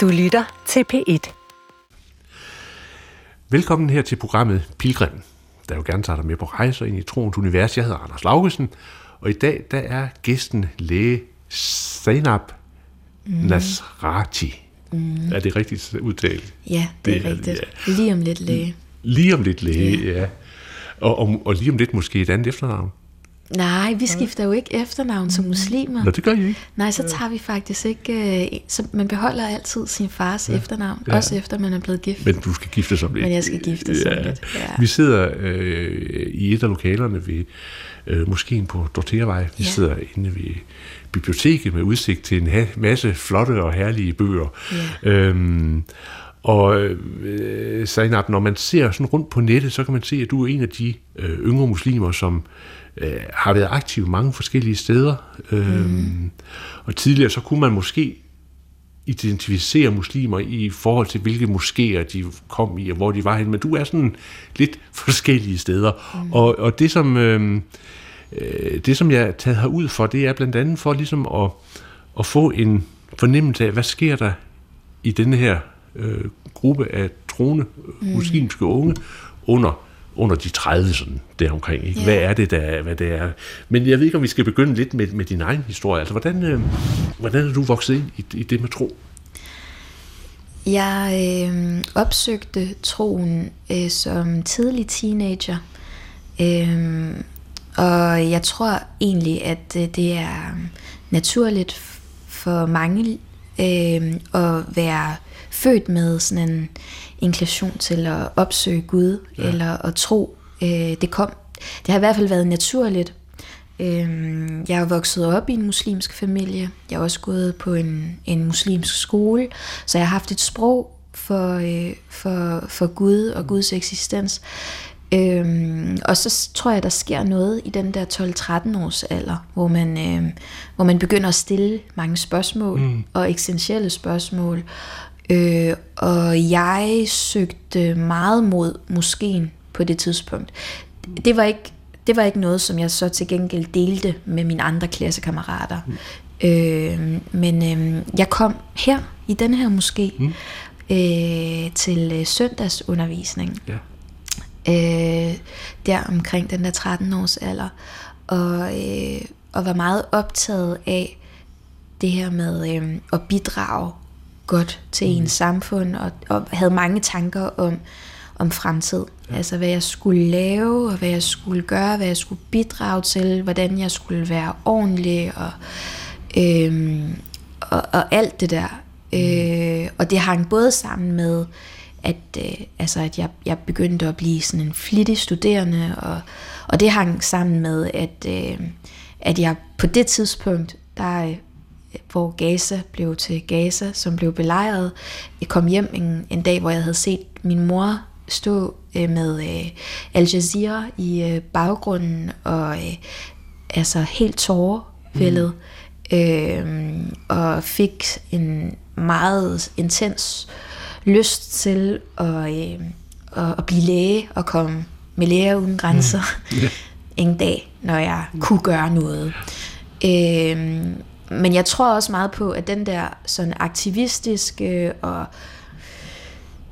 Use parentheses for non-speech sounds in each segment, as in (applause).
Du lytter til P1. Velkommen her til programmet Pilgrim, der jo gerne tager dig med på rejser ind i troens univers. Jeg hedder Anders Laugesen, og i dag der er gæsten læge Zainab mm. Nasrati. Mm. Er det rigtigt udtalt? Ja, det, det er rigtigt. Ja. Lige om lidt læge. Lige om lidt læge, ja. ja. Og, og, og lige om lidt måske et andet efternavn. Nej, vi skifter jo ikke efternavn som muslimer. Nå, det gør I ikke. Nej, så tager vi faktisk ikke... Øh, så man beholder altid sin fars ja. efternavn, ja. også efter man er blevet gift. Men du skal gifte som lidt. Men jeg skal gifte som ja. lidt, ja. Vi sidder øh, i et af lokalerne ved øh, moskeen på Dortervej. Vi ja. sidder inde ved biblioteket med udsigt til en masse flotte og herlige bøger. Ja. Øhm, og øh, Zainab, når man ser sådan rundt på nettet, så kan man se, at du er en af de øh, yngre muslimer, som øh, har været aktiv mange forskellige steder. Øh, mm. Og tidligere så kunne man måske identificere muslimer i forhold til, hvilke moskéer de kom i, og hvor de var hen. Men du er sådan lidt forskellige steder. Mm. Og, og det, som, øh, det, som jeg er taget herud for, det er blandt andet for ligesom at, at få en fornemmelse af, hvad sker der i denne her øh, gruppe af troende mm. muslimske unge under under de 30 sådan deromkring. Ikke? Yeah. Hvad er det, der, hvad det er? Men jeg ved ikke, om vi skal begynde lidt med, med din egen historie. Altså, hvordan, øh, hvordan er du vokset ind i, i det med tro? Jeg øh, opsøgte troen øh, som tidlig teenager. Øh, og jeg tror egentlig, at øh, det er naturligt for mange øh, at være født med sådan en inklusion til at opsøge Gud ja. eller at tro. Øh, det kom. Det har i hvert fald været naturligt. Øh, jeg er vokset op i en muslimsk familie. Jeg har også gået på en, en muslimsk skole, så jeg har haft et sprog for, øh, for, for Gud og Guds eksistens. Øhm, og så tror jeg, der sker noget i den der 12-13 års alder, hvor man, øh, hvor man begynder at stille mange spørgsmål mm. og essentielle spørgsmål. Øh, og jeg søgte meget mod moskeen på det tidspunkt. Det var ikke det var ikke noget, som jeg så til gengæld delte med mine andre klassekammerater. Mm. Øh, men øh, jeg kom her i den her moské mm. øh, til øh, søndagsundervisning. Ja. Øh, der omkring den der 13 års alder. Og, øh, og var meget optaget af det her med øh, at bidrage godt til mm. ens samfund, og, og havde mange tanker om, om fremtid. Ja. Altså hvad jeg skulle lave, og hvad jeg skulle gøre, hvad jeg skulle bidrage til, hvordan jeg skulle være ordentlig, og, øhm, og, og alt det der. Mm. Øh, og det hang både sammen med, at, øh, altså, at jeg, jeg begyndte at blive sådan en flittig studerende, og, og det hang sammen med, at, øh, at jeg på det tidspunkt, der hvor Gaza blev til Gaza, som blev belejret. Jeg kom hjem en, en dag, hvor jeg havde set min mor stå øh, med øh, Al Jazeera i øh, baggrunden, og øh, altså helt tårerfældet, mm. øh, og fik en meget intens lyst til at, øh, at, at blive læge og komme med læger uden grænser mm. yeah. (laughs) en dag, når jeg kunne gøre noget. Øh, men jeg tror også meget på, at den der sådan aktivistiske og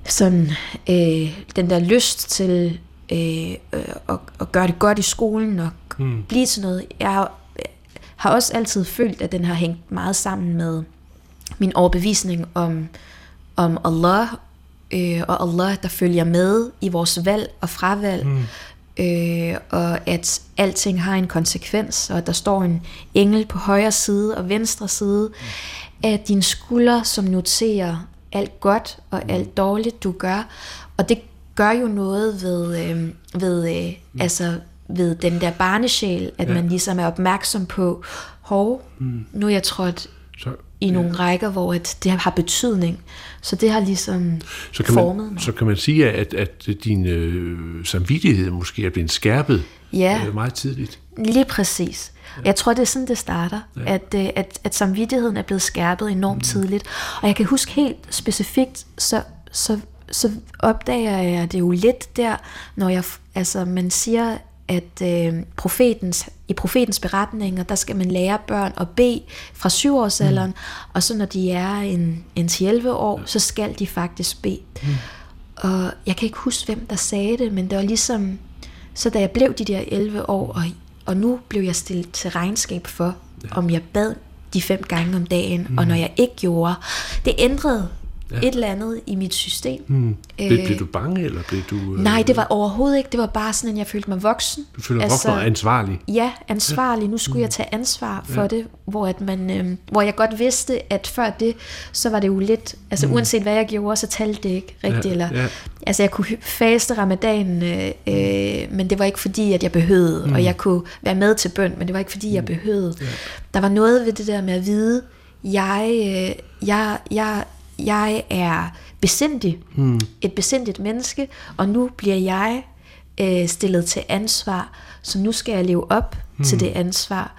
sådan øh, den der lyst til øh, øh, at, at gøre det godt i skolen og mm. blive til noget. Jeg har, har også altid følt, at den har hængt meget sammen med min overbevisning om, om Allah, øh, og Allah, der følger med i vores valg og fravalg. Mm øh, og at alting har en konsekvens, og at der står en engel på højre side og venstre side, at din skulder, som noterer alt godt og alt dårligt, du gør, og det gør jo noget ved, øh, ved øh, altså ved den der barnesjæl, at ja. man ligesom er opmærksom på, hov, mm. nu er jeg trådt så, i nogle ja. rækker, hvor at det har betydning. Så det har ligesom så kan formet man, mig. Så kan man sige, at, at din øh, samvittighed måske er blevet skærpet ja. øh, meget tidligt. Lige præcis. Ja. Jeg tror, det er sådan, det starter. Ja. At, øh, at, at samvittigheden er blevet skærpet enormt mm. tidligt. Og jeg kan huske helt specifikt, så, så, så opdager jeg det jo lidt der, når jeg, altså man siger, at øh, profetens, i profetens beretninger, der skal man lære børn at bede fra syvårsalderen, mm. og så når de er en, en 11 år, ja. så skal de faktisk bede. Mm. Og jeg kan ikke huske, hvem der sagde det, men det var ligesom, så da jeg blev de der 11 år, og, og nu blev jeg stillet til regnskab for, ja. om jeg bad de fem gange om dagen, mm. og når jeg ikke gjorde, det ændrede ja. et eller andet i mit system. Hmm. Blev, blev du bange, eller blev du... Øh... Nej, det var overhovedet ikke. Det var bare sådan, at jeg følte mig voksen. Du følte dig altså, voksen og ansvarlig? Ja, ansvarlig. Nu skulle hmm. jeg tage ansvar for ja. det, hvor, at man, øh, hvor jeg godt vidste, at før det, så var det jo lidt... Altså hmm. uanset hvad jeg gjorde, så talte det ikke rigtigt. Ja. Eller, ja. Altså jeg kunne faste ramadan, øh, øh, men det var ikke fordi, at jeg behøvede. Hmm. Og jeg kunne være med til bøn, men det var ikke fordi, jeg behøvede. Ja. Der var noget ved det der med at vide, jeg, øh, jeg, jeg, jeg er besindig, hmm. et besindigt menneske, og nu bliver jeg øh, stillet til ansvar, så nu skal jeg leve op hmm. til det ansvar,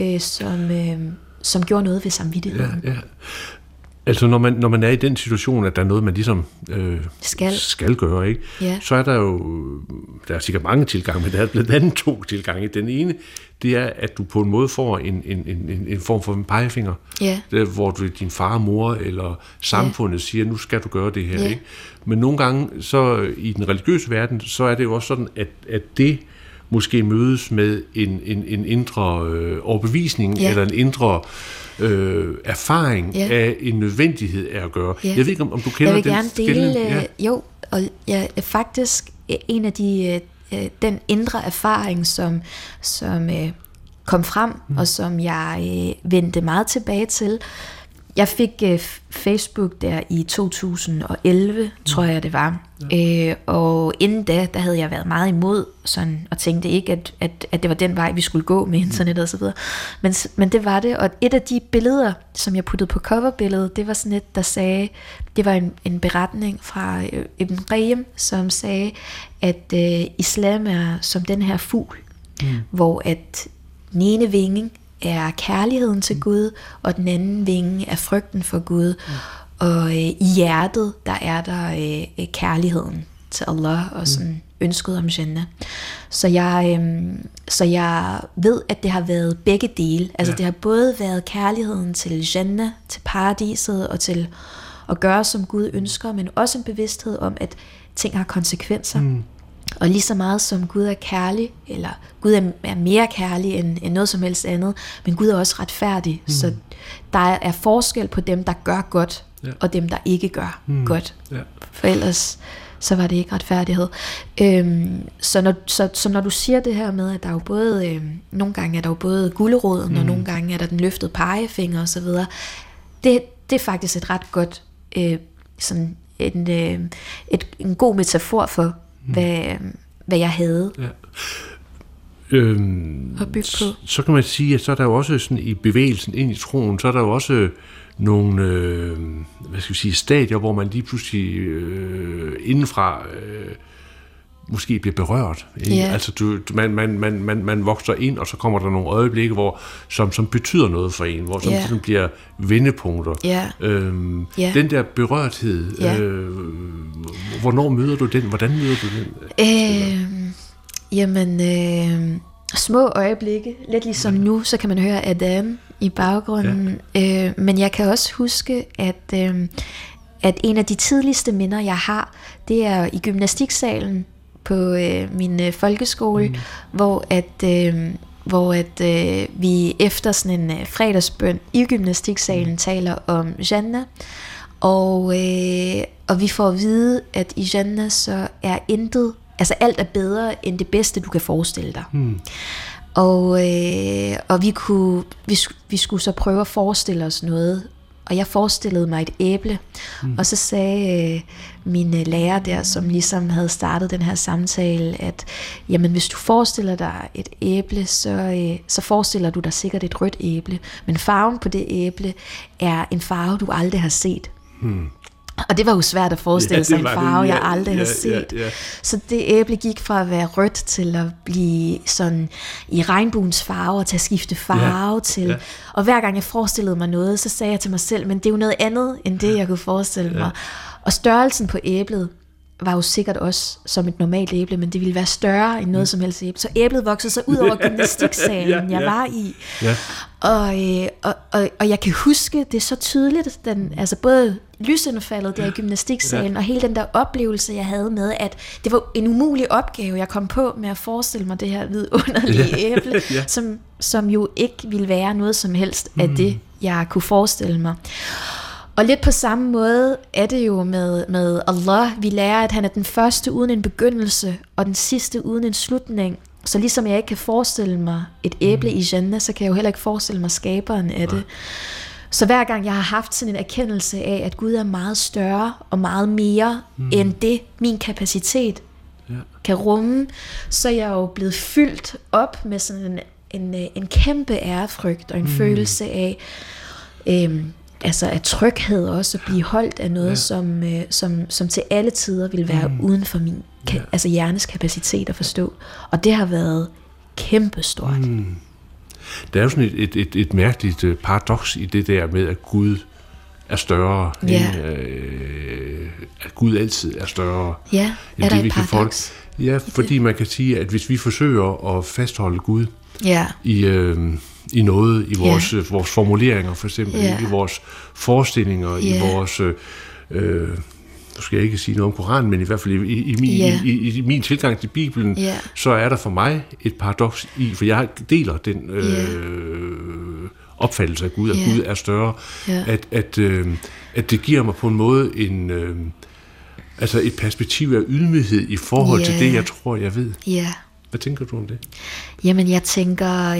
øh, som, øh, som gjorde noget ved samvittigheden. Ja, ja. Altså når man, når man er i den situation, at der er noget, man ligesom øh, skal. skal gøre, ikke? Ja. så er der jo, der er sikkert mange tilgange, men der er blandt andet to tilgange. Den ene, det er, at du på en måde får en, en, en, en form for en pegefinger, ja. der, hvor du, din far, mor eller samfundet ja. siger, nu skal du gøre det her. Ja. Ikke? Men nogle gange, så i den religiøse verden, så er det jo også sådan, at, at det måske mødes med en, en, en indre øh, overbevisning, ja. eller en indre øh, erfaring Ja. af en nødvendighed af at gøre. Ja. Jeg ved ikke, om, om du kender Jeg vil den gerne dele, Ja. øh, jo, og jeg er faktisk en af de, øh, den indre erfaring, som, som øh, kom frem, mm. og som jeg øh, vendte meget tilbage til. Jeg fik øh, Facebook der i 2011, mm. tror jeg det var. Ja. Øh, og inden da, der havde jeg været meget imod, sådan, og tænkte ikke, at, at, at det var den vej, vi skulle gå med internet og så videre. Men, men det var det, og et af de billeder, som jeg puttede på coverbilledet, det var sådan et, der sagde, det var en, en beretning fra øh, Ibn Qayyim, som sagde, at øh, islam er som den her fugl, mm. hvor at den ene vinge er kærligheden til Gud, og den anden vinge er frygten for Gud. Mm. Og øh, i hjertet, der er der øh, øh, kærligheden til Allah, og sådan ønsket om Jannah. Så jeg, øh, så jeg ved, at det har været begge dele. Altså Ja. det har både været kærligheden til Jannah, til paradiset, og til at gøre, som Gud ønsker, men også en bevidsthed om, at ting har konsekvenser. Mm. Og lige så meget som Gud er kærlig, eller Gud er, er mere kærlig end, end noget som helst andet, men Gud er også retfærdig. Mm. Så der er, forskel på dem, der gør godt, Ja. og dem, der ikke gør mm. godt. Ja. For ellers så var det ikke retfærdighed. Øhm, så, når, så, så når du siger det her med, at der er jo både, øhm, nogle gange er der jo både gulderåden, mm. og nogle gange er der den løftede pegefinger osv., det, det er faktisk et ret godt, øh, sådan en, øh, et, en god metafor for. Hvad, hvad jeg havde Ja. Øhm, at bygge på. så kan man sige, at så er der jo også sådan i bevægelsen ind i troen, så er der jo også nogle øh, hvad skal vi sige, stadier, hvor man lige pludselig øh, indenfra øh, måske bliver berørt. ikke? Ja. Altså du, man, man, man, man, man vokser ind, og så kommer der nogle øjeblikke, hvor, som, som betyder noget for en, hvor som Ja. sådan bliver vendepunkter. Ja. Øhm, Ja. Den der berørthed, Ja. øh, hvornår møder du den? Hvordan møder du den? Øh, jamen, øh, små øjeblikke, lidt ligesom nu, så kan man høre Adam i baggrunden. Ja. Øh, men jeg kan også huske, at, øh, at en af de tidligste minder, jeg har, det er i gymnastiksalen på øh, min øh, folkeskole, mm. hvor at... Øh, hvor at øh, vi efter sådan en øh, fredagsbøn i gymnastiksalen mm. taler om Jannah, og, øh, og vi får at vide, at i Jannah så er intet, altså alt er bedre end det bedste, du kan forestille dig. Hmm. Og, øh, og vi, kunne, vi, vi skulle så prøve at forestille os noget, og jeg forestillede mig et æble, mm. og så sagde øh, min øh, lærer der, som ligesom havde startet den her samtale, at jamen, hvis du forestiller dig et æble, så, øh, så forestiller du dig sikkert et rødt æble, men farven på det æble er en farve, du aldrig har set. Hmm. Og det var jo svært at forestille Ja, ja, sig en var det. farve, jeg Ja, aldrig ja, har set. ja, ja. Så det æble gik fra at være rødt til at blive sådan i regnbuens farve, og til at skifte farve Ja, til... ja. Og hver gang jeg forestillede mig noget, så sagde jeg til mig selv, men det er jo noget andet, end det jeg kunne forestille mig. Og størrelsen på æblet var jo sikkert også som et normalt æble, men det ville være større end noget mm. som helst æble. Så æblet voksede så ud over gymnastiksalen, (laughs) ja, ja. jeg var i. Ja. Og, øh, og, og, og jeg kan huske det så tydeligt, den, altså både lysindfaldet der i gymnastiksalen, ja. og hele den der oplevelse, jeg havde med, at det var en umulig opgave, jeg kom på med at forestille mig det her vidunderlige ja. (laughs) æble, ja. som, som jo ikke ville være noget som helst af mm. det, jeg kunne forestille mig. Og lidt på samme måde er det jo med, med Allah. Vi lærer, at han er den første uden en begyndelse, og den sidste uden en slutning. Så ligesom jeg ikke kan forestille mig et æble mm. i Jannah, så kan jeg jo heller ikke forestille mig skaberen af det. Så hver gang jeg har haft sådan en erkendelse af, at Gud er meget større og meget mere mm. end det, min kapacitet ja. kan rumme, så er jeg jo blevet fyldt op med sådan en, en, en kæmpe ærefrygt og en mm. følelse af, øhm, altså af tryghed også, at blive holdt af noget, ja. som, øh, som, som til alle tider vil være mm. uden for min ka- ja. altså hjernes kapacitet at forstå. Og det har været kæmpestort. Mm. Der er jo sådan et, et, et, et mærkeligt øh, paradoks i det der med, at Gud er større, ja. end, øh, at Gud altid er større. Ja, end er det, vi kan paradoks? Ja, fordi man kan sige, at hvis vi forsøger at fastholde Gud ja. i, øh, i noget, i vores, ja. vores formuleringer for eksempel, ja. i vores forestillinger, ja. i vores... Øh, øh, nu skal jeg ikke sige noget om Koranen, men i hvert fald i, i, i, min, yeah. i, i, i min tilgang til Bibelen, yeah. så er der for mig et paradoks i, for jeg deler den øh, yeah. opfattelse af Gud, at yeah. Gud er større, yeah. at, at, øh, at det giver mig på en måde en... Øh, altså et perspektiv af ydmyghed i forhold yeah. til det, jeg tror, jeg ved. Ja. Hvad tænker du om det? Jamen, jeg tænker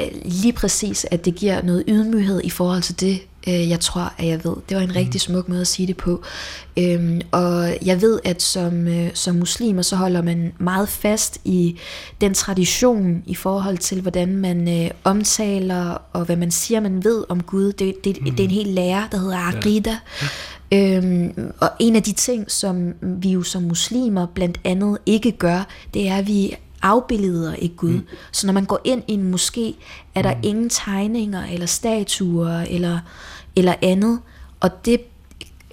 øh, lige præcis, at det giver noget ydmyghed i forhold til det, øh, jeg tror, at jeg ved. Det var en mm. rigtig smuk måde at sige det på. Øhm, og jeg ved, at som, øh, som muslimer, så holder man meget fast i den tradition i forhold til, hvordan man øh, omtaler, og hvad man siger, man ved om Gud. Det, det, mm. det er en hel lære, der hedder Arida. Ja. Øhm, og en af de ting, som vi jo som muslimer blandt andet ikke gør, det er, at vi afbilleder ikke Gud. Mm. Så når man går ind i en moské, er der mm. ingen tegninger eller statuer eller, eller andet. Og det,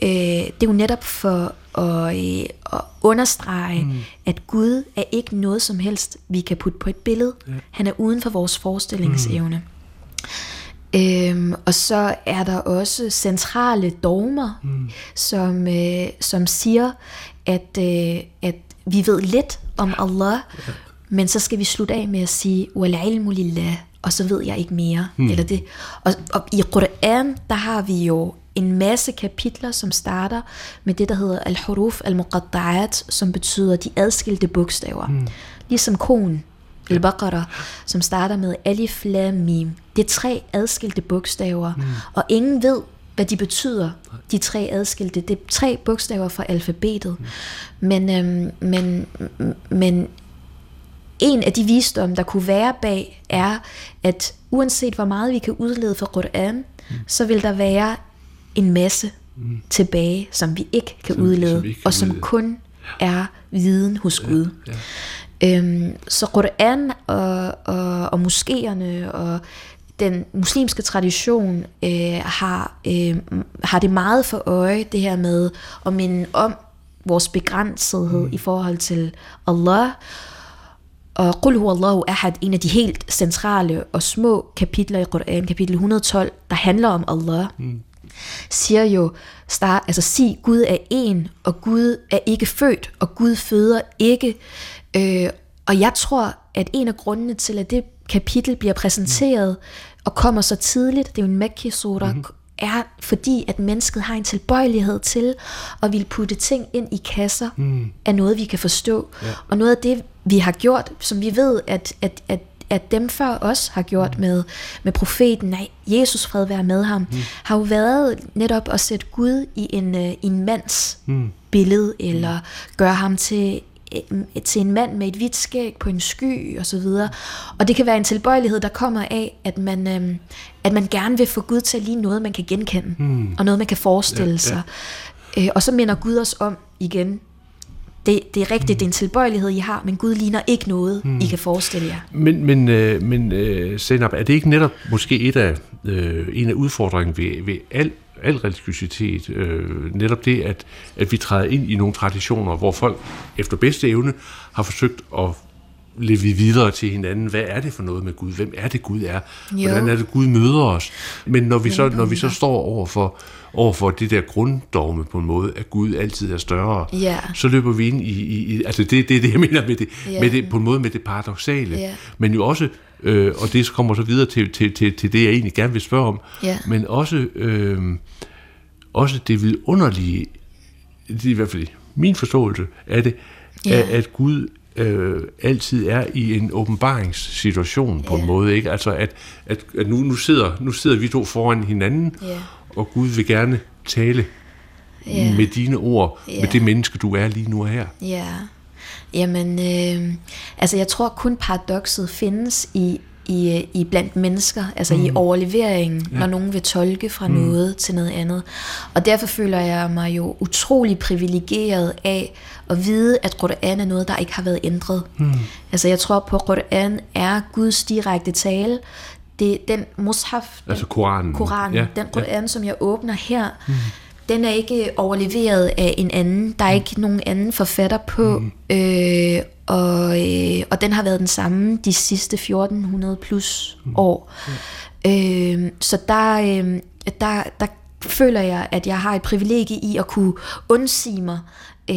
øh, det er jo netop for at, øh, at understrege, mm. at Gud er ikke noget som helst, vi kan putte på et billede. Ja. Han er uden for vores forestillingsevne. Mm. Øhm, og så er der også centrale dogmer, mm. som, øh, som siger, at, øh, at vi ved lidt om Allah, ja. Men så skal vi slutte af med at sige, وَالْعِلْمُ lillah, og så ved jeg ikke mere. Hmm. Eller det. Og, og i Quran, der har vi jo en masse kapitler, som starter med det, der hedder al-huruf al-muqatta'at, som betyder de adskilte bogstaver. Hmm. Ligesom konen, al-Baqarah, som starter med alif, lam, mim. Det er tre adskilte bogstaver, hmm. og ingen ved, hvad de betyder, de tre adskilte. Det er tre bogstaver fra alfabetet. Mm. Men, øhm, men, men en af de visdomme, der kunne være bag, er, at uanset hvor meget vi kan udlede fra Quran, mm. så vil der være en masse mm. tilbage, som vi ikke kan som, udlede, som ikke kan og som udlede. kun er viden hos ja, Gud. Ja. Øhm, så Quran og, og, og moskéerne og den muslimske tradition øh, har, øh, har det meget for øje, det her med at minde om vores begrænsethed mm. i forhold til Allah, og Qul Allahu ahad, en af de helt centrale og små kapitler i Quran, kapitel 112, der handler om Allah, mm. siger jo, start, altså sig, Gud er en, og Gud er ikke født, og Gud føder ikke. Øh, og jeg tror, at en af grundene til, at det kapitel bliver præsenteret, mm. og kommer så tidligt, det er jo en Mekki surah, mm er fordi, at mennesket har en tilbøjelighed til at ville putte ting ind i kasser mm. af noget, vi kan forstå. Ja. Og noget af det, vi har gjort, som vi ved, at, at, at at dem før os har gjort mm. med, med profeten, nej, Jesus fred være med ham, mm. har jo været netop at sætte Gud i en, i en mands mm. billede, eller gøre ham til Øh, til en mand med et hvidt skæg på en sky og så videre. Og det kan være en tilbøjelighed, der kommer af, at man, øhm, at man gerne vil få Gud til at ligne noget, man kan genkende, mm. og noget, man kan forestille ja, sig. Ja. Øh, og så minder Gud os om igen, det, det er rigtigt, mm. det er en tilbøjelighed, I har, men Gud ligner ikke noget, mm. I kan forestille jer. Men, men, øh, men øh, Senap, er det ikke netop måske et af, øh, en af udfordringerne ved, ved al al religiøsitet, øh, netop det, at, at vi træder ind i nogle traditioner, hvor folk efter bedste evne har forsøgt at leve videre til hinanden. Hvad er det for noget med Gud? Hvem er det Gud er? Hvordan er det Gud møder os? Men når vi så, når vi så står over for, over for det der grunddogme på en måde, at Gud altid er større, Ja. så løber vi ind i, i, i altså det, det er det, jeg mener med det, Ja. med det, på en måde med det paradoxale, Ja. men jo også, øh, og det kommer så videre til, til, til, til det, jeg egentlig gerne vil spørge om, Ja. men også, øh, også det vidunderlige, det er i hvert fald min forståelse af det, Ja. at, at Gud øh, altid er i en åbenbaringssituation på en Ja. måde, ikke? Altså at, at, at nu, nu, sidder, nu sidder vi to foran hinanden, Ja. og Gud vil gerne tale Ja. med dine ord, Ja. med det menneske, du er lige nu her. Ja, jamen, øh, altså jeg tror kun paradokset findes i, i, i blandt mennesker, altså mm. i overleveringen, ja. når nogen vil tolke fra mm. noget til noget andet. Og derfor føler jeg mig jo utrolig privilegeret af at vide, at Qur'an er noget, der ikke har været ændret. Mm. Altså jeg tror på, at Qur'an er Guds direkte tale. Det, den mushaf, den, Altså Koranen. Koranen, ja, den Koran, ja. som jeg åbner her, mm. Den er ikke overleveret af en anden. Der er ikke nogen anden forfatter på, mm. øh, og, øh, og den har været den samme de sidste 1400 plus mm. år. Øh, så der, øh, der, der føler jeg, at jeg har et privilegie i at kunne undsige mig øh,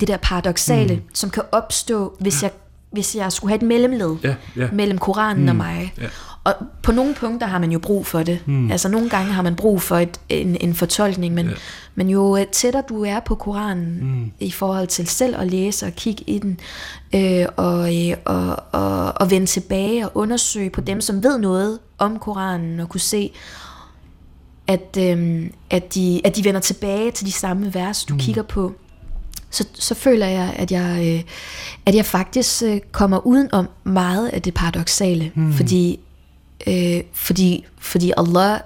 det der paradoxale, mm. som kan opstå, hvis jeg hvis jeg skulle have et mellemled Ja, ja. mellem Koranen mm. og mig. Ja. Og på nogle punkter har man jo brug for det. Mm. Altså nogle gange har man brug for et, en, en fortolkning, men, ja. men jo øh, tættere du er på Koranen mm. i forhold til selv at læse og kigge i den, øh, og, øh, og, og, og vende tilbage og undersøge på dem, som ved noget om Koranen, og kunne se, at, øh, at, de, at de vender tilbage til de samme vers, du mm. kigger på, så, så føler jeg, at jeg, øh, at jeg faktisk øh, kommer udenom meget af det paradoxale, mm. fordi, øh, fordi, fordi Allah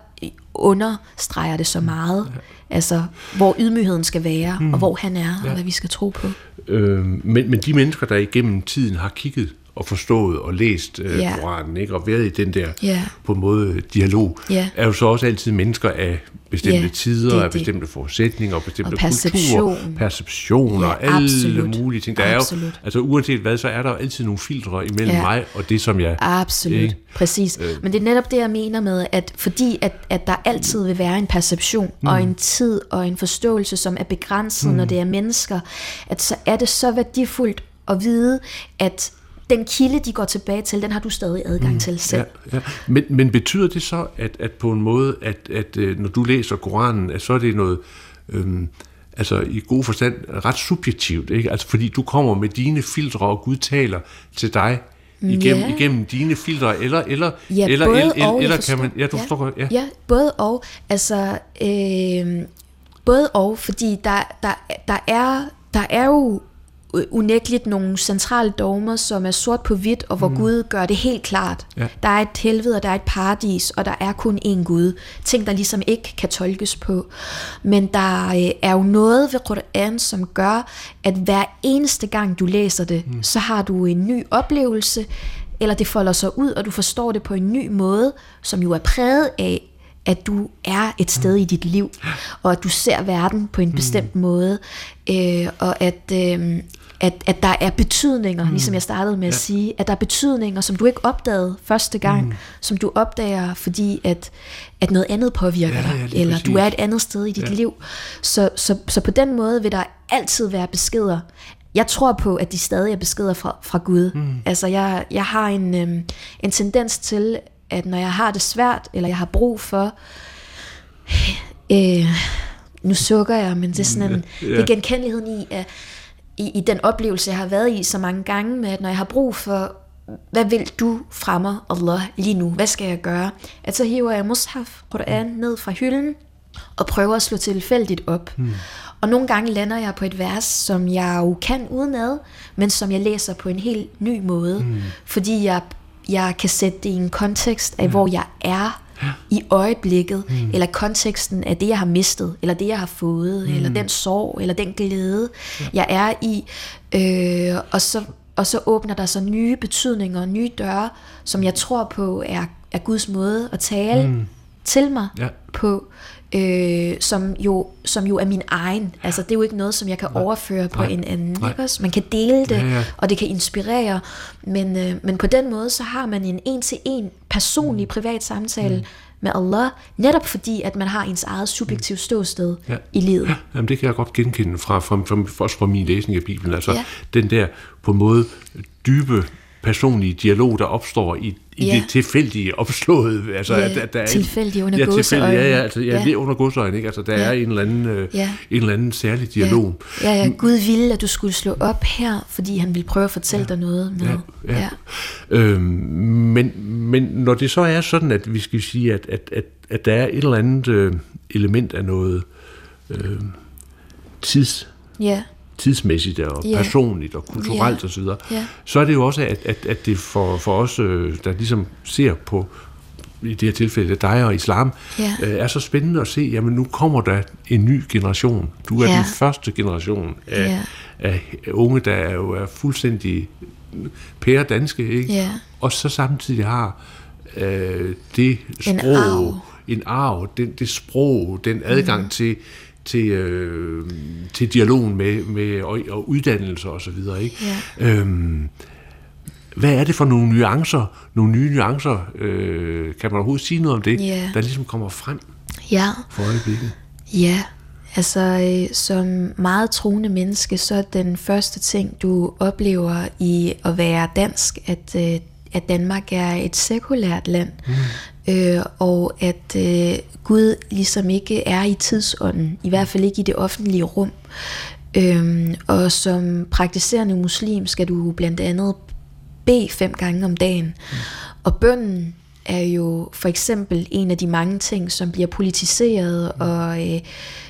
understreger det så meget, ja. altså hvor ydmygheden skal være, mm. og hvor han er, ja. og hvad vi skal tro på. Øh, men, men de mennesker, der igennem tiden har kigget og forstået og læst øh, Ja. Koranen, ikke, og været i den der Ja. på en måde dialog, Ja. er jo så også altid mennesker af bestemte Ja, tider, det af det. bestemte forudsætninger, og bestemte Og perception. kulturer, perceptioner, Ja, alle absolut. mulige ting. Der er jo, Absolut. altså uanset hvad, så er der jo altid nogle filtre imellem Ja. mig og det, som jeg... Absolut, Ikke? præcis. Men det er netop det, jeg mener med, at fordi at, at der altid vil være en perception, mm. og en tid og en forståelse, som er begrænset, mm. når det er mennesker, at så er det så værdifuldt at vide, at den kilde, de går tilbage til, den har du stadig adgang mm. til selv. Ja, ja. Men, men betyder det så, at, at på en måde, at, at øh, når du læser Koranen, at så er det noget, øhm, altså i god forstand, ret subjektivt, ikke? Altså fordi du kommer med dine filtre, og Gud taler til dig igennem, Ja. igennem dine filtre, eller, eller, Ja, eller, både eller, og, eller kan man, ja, du forstår godt, ja. Ja, både og. Altså, øh, både og, fordi der, der, der, er, der er jo unægteligt nogle centrale dogmer, som er sort på hvidt, og hvor mm. Gud gør det helt klart. Ja. Der er et helvede, og der er et paradis, og der er kun én Gud. Ting, der ligesom ikke kan tolkes på. Men der øh, er jo noget ved Qur'an, som gør, at hver eneste gang du læser det, mm. så har du en ny oplevelse, eller det folder sig ud, og du forstår det på en ny måde, som jo er præget af, at du er et sted i dit liv, og at du ser verden på en bestemt måde, øh, og at, øh, at, at der er betydninger, ligesom jeg startede med at sige, at der er betydninger, som du ikke opdagede første gang, som du opdager, fordi at, at noget andet påvirker Ja, dig, ja, eller præcis. du er et andet sted i dit Ja. liv. Så, så, så på den måde vil der altid være beskeder. Jeg tror på, at de stadig er beskeder fra, fra Gud. Mm. Altså, jeg, jeg har en, øhm, en tendens til, at når jeg har det svært, eller jeg har brug for... Øh, nu sukker jeg, men det er sådan en, Ja. det er genkendeligheden i, at, i, i den oplevelse, jeg har været i så mange gange, med at når jeg har brug for, hvad vil du fra mig, Allah, lige nu? Hvad skal jeg gøre? At så hiver jeg mushaf, Quran, ned fra hylden, og prøver at slå tilfældigt op. Mm. Og nogle gange lander jeg på et vers, som jeg jo kan udenad, men som jeg læser på en helt ny måde, mm. fordi jeg, jeg kan sætte det i en kontekst af, hvor jeg er i øjeblikket, mm. eller konteksten af det, jeg har mistet, eller det, jeg har fået, mm. eller den sorg, eller den glæde, ja. jeg er i. Øh, og, så, og så åbner der så nye betydninger, nye døre, som jeg tror på er, er Guds måde at tale mm. til mig Ja. på, øh, som, jo, som jo er min egen. Altså, det er jo ikke noget, som jeg kan overføre på Nej. en anden. Nej. Ikke også? Man kan dele det, Ja, ja. og det kan inspirere, men, øh, men på den måde, så har man en en-til-en personlig privat samtale Mm. med Allah, netop fordi, at man har ens eget subjektiv ståsted Ja. i livet. Ja, jamen det kan jeg godt genkende fra, fra, fra, også fra min læsning af Bibelen. Altså Ja. den der på en måde dybe personlige dialog, der opstår i, i Ja. det tilfældige opslået. Altså, Ja, at, at der er, tilfældige under ja, tilfældige. Ja, ja, altså, ja, Ja. lige under godsøjne, ikke? Altså, der Ja. er en eller anden, øh, Ja. en eller anden særlig dialog. Ja, ja, Gud ville, at du skulle slå op her, fordi han ville prøve at fortælle dig noget med. Ja, ja. Øhm, men, men når det så er sådan, at vi skal sige, at, at, at, at der er et eller andet øh, element af noget øh, tids, ja. Tidsmæssigt og Ja. personligt og kulturelt Ja. osv., Ja. så er det jo også, at, at, at det for, for os, øh, der ligesom ser på i det her tilfælde dig og islam, Ja. øh, er så spændende at se, jamen nu kommer der en ny generation. Du er Ja. den første generation af, Ja. af unge, der er jo er fuldstændig pære danske, ikke? Ja. og så samtidig har øh, det En sprog, arv. en arv, den, det sprog, den adgang mm. til til, øh, til dialogen med, med og, og uddannelse og så videre, ikke? Ja. Øhm, hvad er det for nogle nuancer, nogle nye nuancer, øh, kan man overhovedet sige noget om det, Ja. der ligesom kommer frem Ja, for øjeblikket? ja. Altså, øh, som meget troende menneske, så er den første ting, du oplever i at være dansk, at, øh, at Danmark er et sekulært land, mm. Øh, og at øh, Gud ligesom ikke er i tidsånden, i hvert fald ikke i det offentlige rum. Øhm, og som praktiserende muslim skal du blandt andet bede fem gange om dagen. Mm. Og bønnen er jo for eksempel en af de mange ting, som bliver politiseret og øh,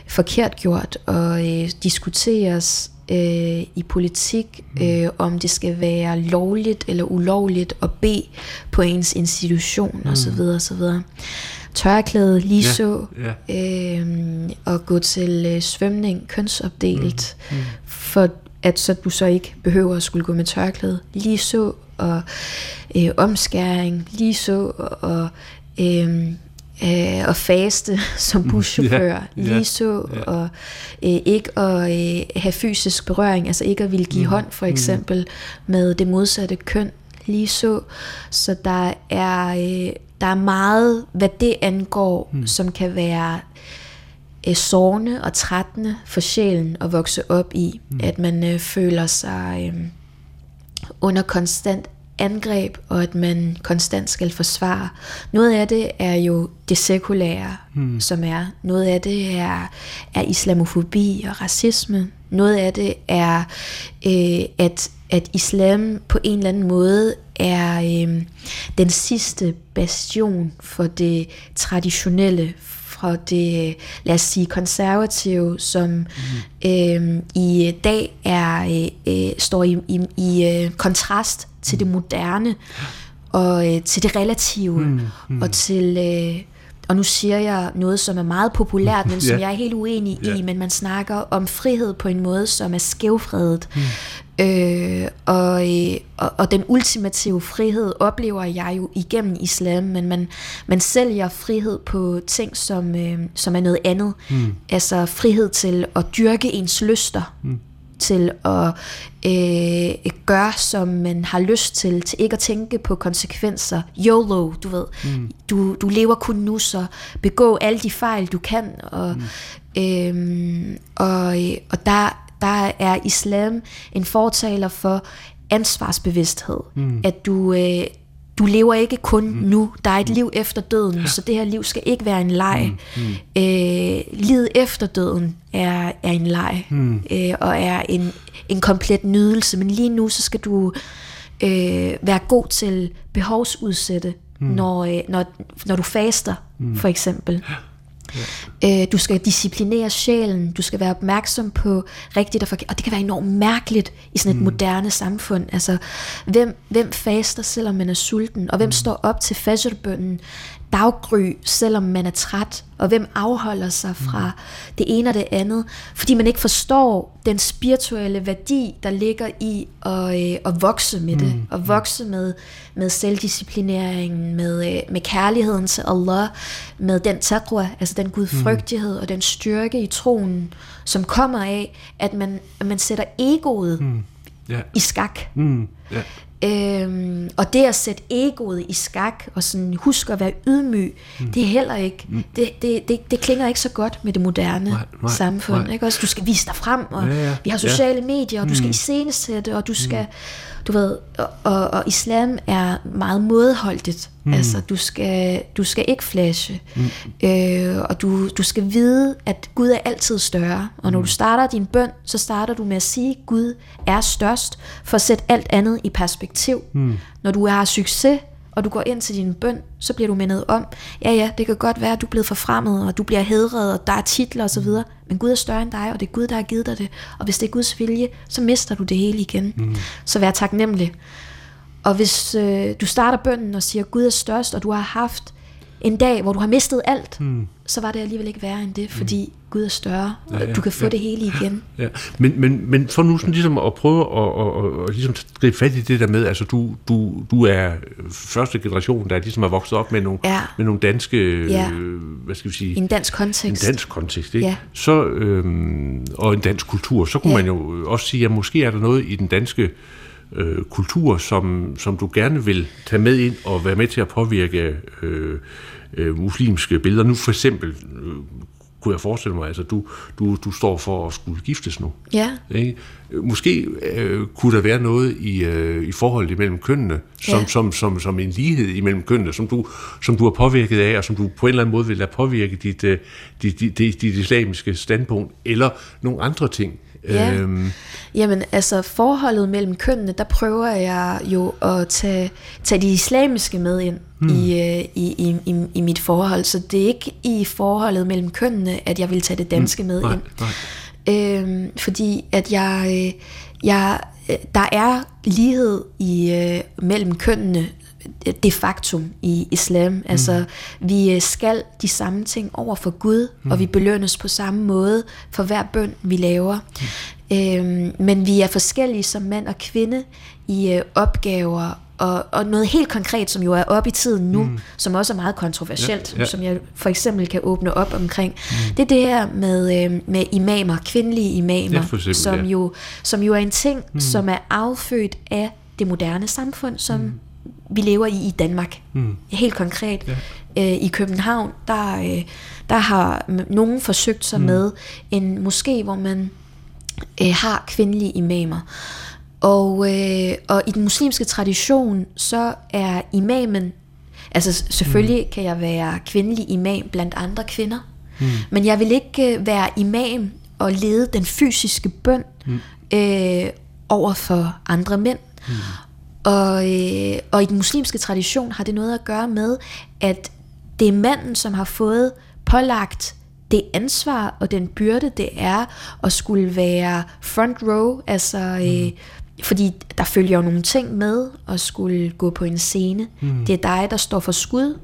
forkert gjort og øh, diskuteres øh, i politik, øh, om det skal være lovligt eller ulovligt at bede på ens institution mm. osv. osv. Tørklæde lige så, ja. øh, og gå til øh, svømning kønsopdelt, mm. Mm. for at så du så ikke behøver at skulle gå med tørklæde. Lige så, og øh, omskæring, lige så, og, øh, øh, og faste (laughs) som buschauffør, Ja, ja, lige så, ja. og øh, ikke at øh, have fysisk berøring, altså ikke at ville give hånd for eksempel med det modsatte køn, lige så. Så der er, øh, der er meget, hvad det angår, mm. som kan være øh, sårende og trættende for sjælen at vokse op i. Mm. At man øh, føler sig øh, under konstant angreb, og at man konstant skal forsvare. Noget af det er jo det sekulære, mm. som er. Noget af det er, er islamofobi og racisme. Noget af det er, øh, at, at islam på en eller anden måde er øh, den sidste bastion for det traditionelle, fra det, lad os sige, konservative, som mm. øh, i dag er øh, øh, står i, i, i øh, kontrast til det moderne, og øh, til det relative, mm. Mm. og til... Øh, og nu siger jeg noget, som er meget populært, (laughs) men som Ja. jeg er helt uenig i, men man snakker om frihed på en måde, som er skævfredet. Mm. Øh, og, øh, og, og den ultimative frihed oplever jeg jo igennem islam, men man, man sælger frihed på ting, som, øh, som er noget andet. Mm. Altså frihed til at dyrke ens lyster. Mm til at øh, gøre, som man har lyst til, til ikke at tænke på konsekvenser. YOLO, du ved. Mm. Du, du lever kun nu, så begå alle de fejl, du kan. Og, mm. øh, og, og der, der er islam en fortaler for ansvarsbevidsthed. Mm. At du... Øh, du lever ikke kun mm. nu, der er et liv efter døden, ja. så det her liv skal ikke være en leg. Mm. Mm. Øh, livet efter døden er, er en leg, mm. øh, og er en, en komplet nydelse, men lige nu så skal du øh, være god til behovsudsætte, mm. når, øh, når, når du faster, mm. for eksempel. Øh, du skal disciplinere sjælen, du skal være opmærksom på rigtigt og forkert, og det kan være enormt mærkeligt i sådan et mm. moderne samfund. Altså, hvem, hvem faster, selvom man er sulten, og hvem mm. står op til fajrbønnen daggry, selvom man er træt, og hvem afholder sig fra mm. det ene og det andet, fordi man ikke forstår den spirituelle værdi, der ligger i at, øh, at vokse med det, mm. at vokse med, med selvdisciplineringen, med, øh, med kærligheden til Allah, med den taqwa, altså den gudfrygtighed og den styrke i troen, som kommer af, at man, at man sætter egoet mm. Ja. i skak. Mm. Ja. Øhm, og det at sætte egoet i skak, og sådan huske at være ydmyg, mm. det er heller ikke, mm. det, det, det, det klinger ikke så godt med det moderne Nej, nej, samfund. nej. Ikke? Også, du skal vise dig frem, og Ja, ja, vi har sociale medier, og du skal iscenesætte, og du skal, du ved, og, og, og islam er meget mådeholdigt. Mm. Altså, du skal, du skal ikke flashe, mm. øh, og du, du skal vide, at Gud er altid større. Og når du starter din bøn, så starter du med at sige, at Gud er størst, for at sætte alt andet i perspektiv. Mm. Når du har succes, og du går ind til din bøn, så bliver du mindet om, ja ja, det kan godt være, at du er blevet forfremmet, og du bliver hedret, og der er titler osv., men Gud er større end dig, og det er Gud, der har givet dig det. Og hvis det er Guds vilje, så mister du det hele igen. Mm. Så vær taknemmelig. Og hvis øh, du starter bønnen og siger, Gud er størst, og du har haft en dag, hvor du har mistet alt, mm. så var det alligevel ikke værre end det, fordi Gud er større, og Ja, ja, du kan få ja. det hele igen. (laughs) Ja, men, men, men for nu sådan ligesom at prøve at, at, at, at ligesom gribe fat i det der med, altså du, du, du er første generation, der ligesom er vokset op med nogle, Ja. med nogle danske, Ja. øh, hvad skal vi sige, en dansk kontekst. en dansk kontekst, ikke? Ja. Så, øhm, og en dansk kultur, så kunne Ja. man jo også sige, at måske er der noget i den danske øh, kultur, som, som du gerne vil tage med ind og være med til at påvirke øh, øh, muslimske billeder. Nu for eksempel øh, kunne jeg forestille mig, altså du, du, du står for at skulle giftes nu. Ja, Ikke? Måske øh, kunne der være noget i, øh, i forholdet imellem kønnene, som, Ja. som, som, som en lighed imellem kønnene, som du, som du er påvirket af, og som du på en eller anden måde vil lade påvirke dit, øh, dit, dit, dit, dit islamiske standpunkt, eller nogle andre ting. Ja. Øhm, Jamen, altså forholdet mellem kønnene, der prøver jeg jo at tage, tage de islamiske med ind Hmm. mm. i, øh, i, i, i, i mit forhold. Så det er ikke i forholdet mellem kønnene, at jeg vil tage det danske med Hmm. nej, ind. nej. Øhm, fordi at jeg, øh, jeg, øh, der er lighed i øh, mellem kønnene de facto i islam. Mm. Altså, vi øh, skal de samme ting over for Gud, mm. og vi belønnes på samme måde for hver bøn, vi laver. Mm. Øhm, men vi er forskellige som mand og kvinde i øh, opgaver, og, og noget helt konkret, som jo er op i tiden nu, mm. som også er meget kontroversielt, Ja, ja. som jeg for eksempel kan åbne op omkring, mm. det er det her med, øh, med imamer, kvindelige imamer, Ja, eksempel, som, ja. jo, som jo er en ting, mm. som er affødt af det moderne samfund, som mm. Vi lever i i Danmark. Mm. Helt konkret. Ja. Øh, I København, der, øh, der har nogen forsøgt sig mm. med en moské, hvor man øh, har kvindelige imamer. Og, øh, og i den muslimske tradition, så er imamen, altså selvfølgelig mm. kan jeg være kvindelig imam blandt andre kvinder, mm. men jeg vil ikke øh, være imam og lede den fysiske bøn mm. øh, over for andre mænd. Mm. Og, øh, og i den muslimske tradition har det noget at gøre med, at det er manden, som har fået pålagt det ansvar og den byrde, det er at skulle være front row, altså øh, fordi der følger jo nogle ting med at skulle gå på en scene. Mm. Det er dig, der står for skud.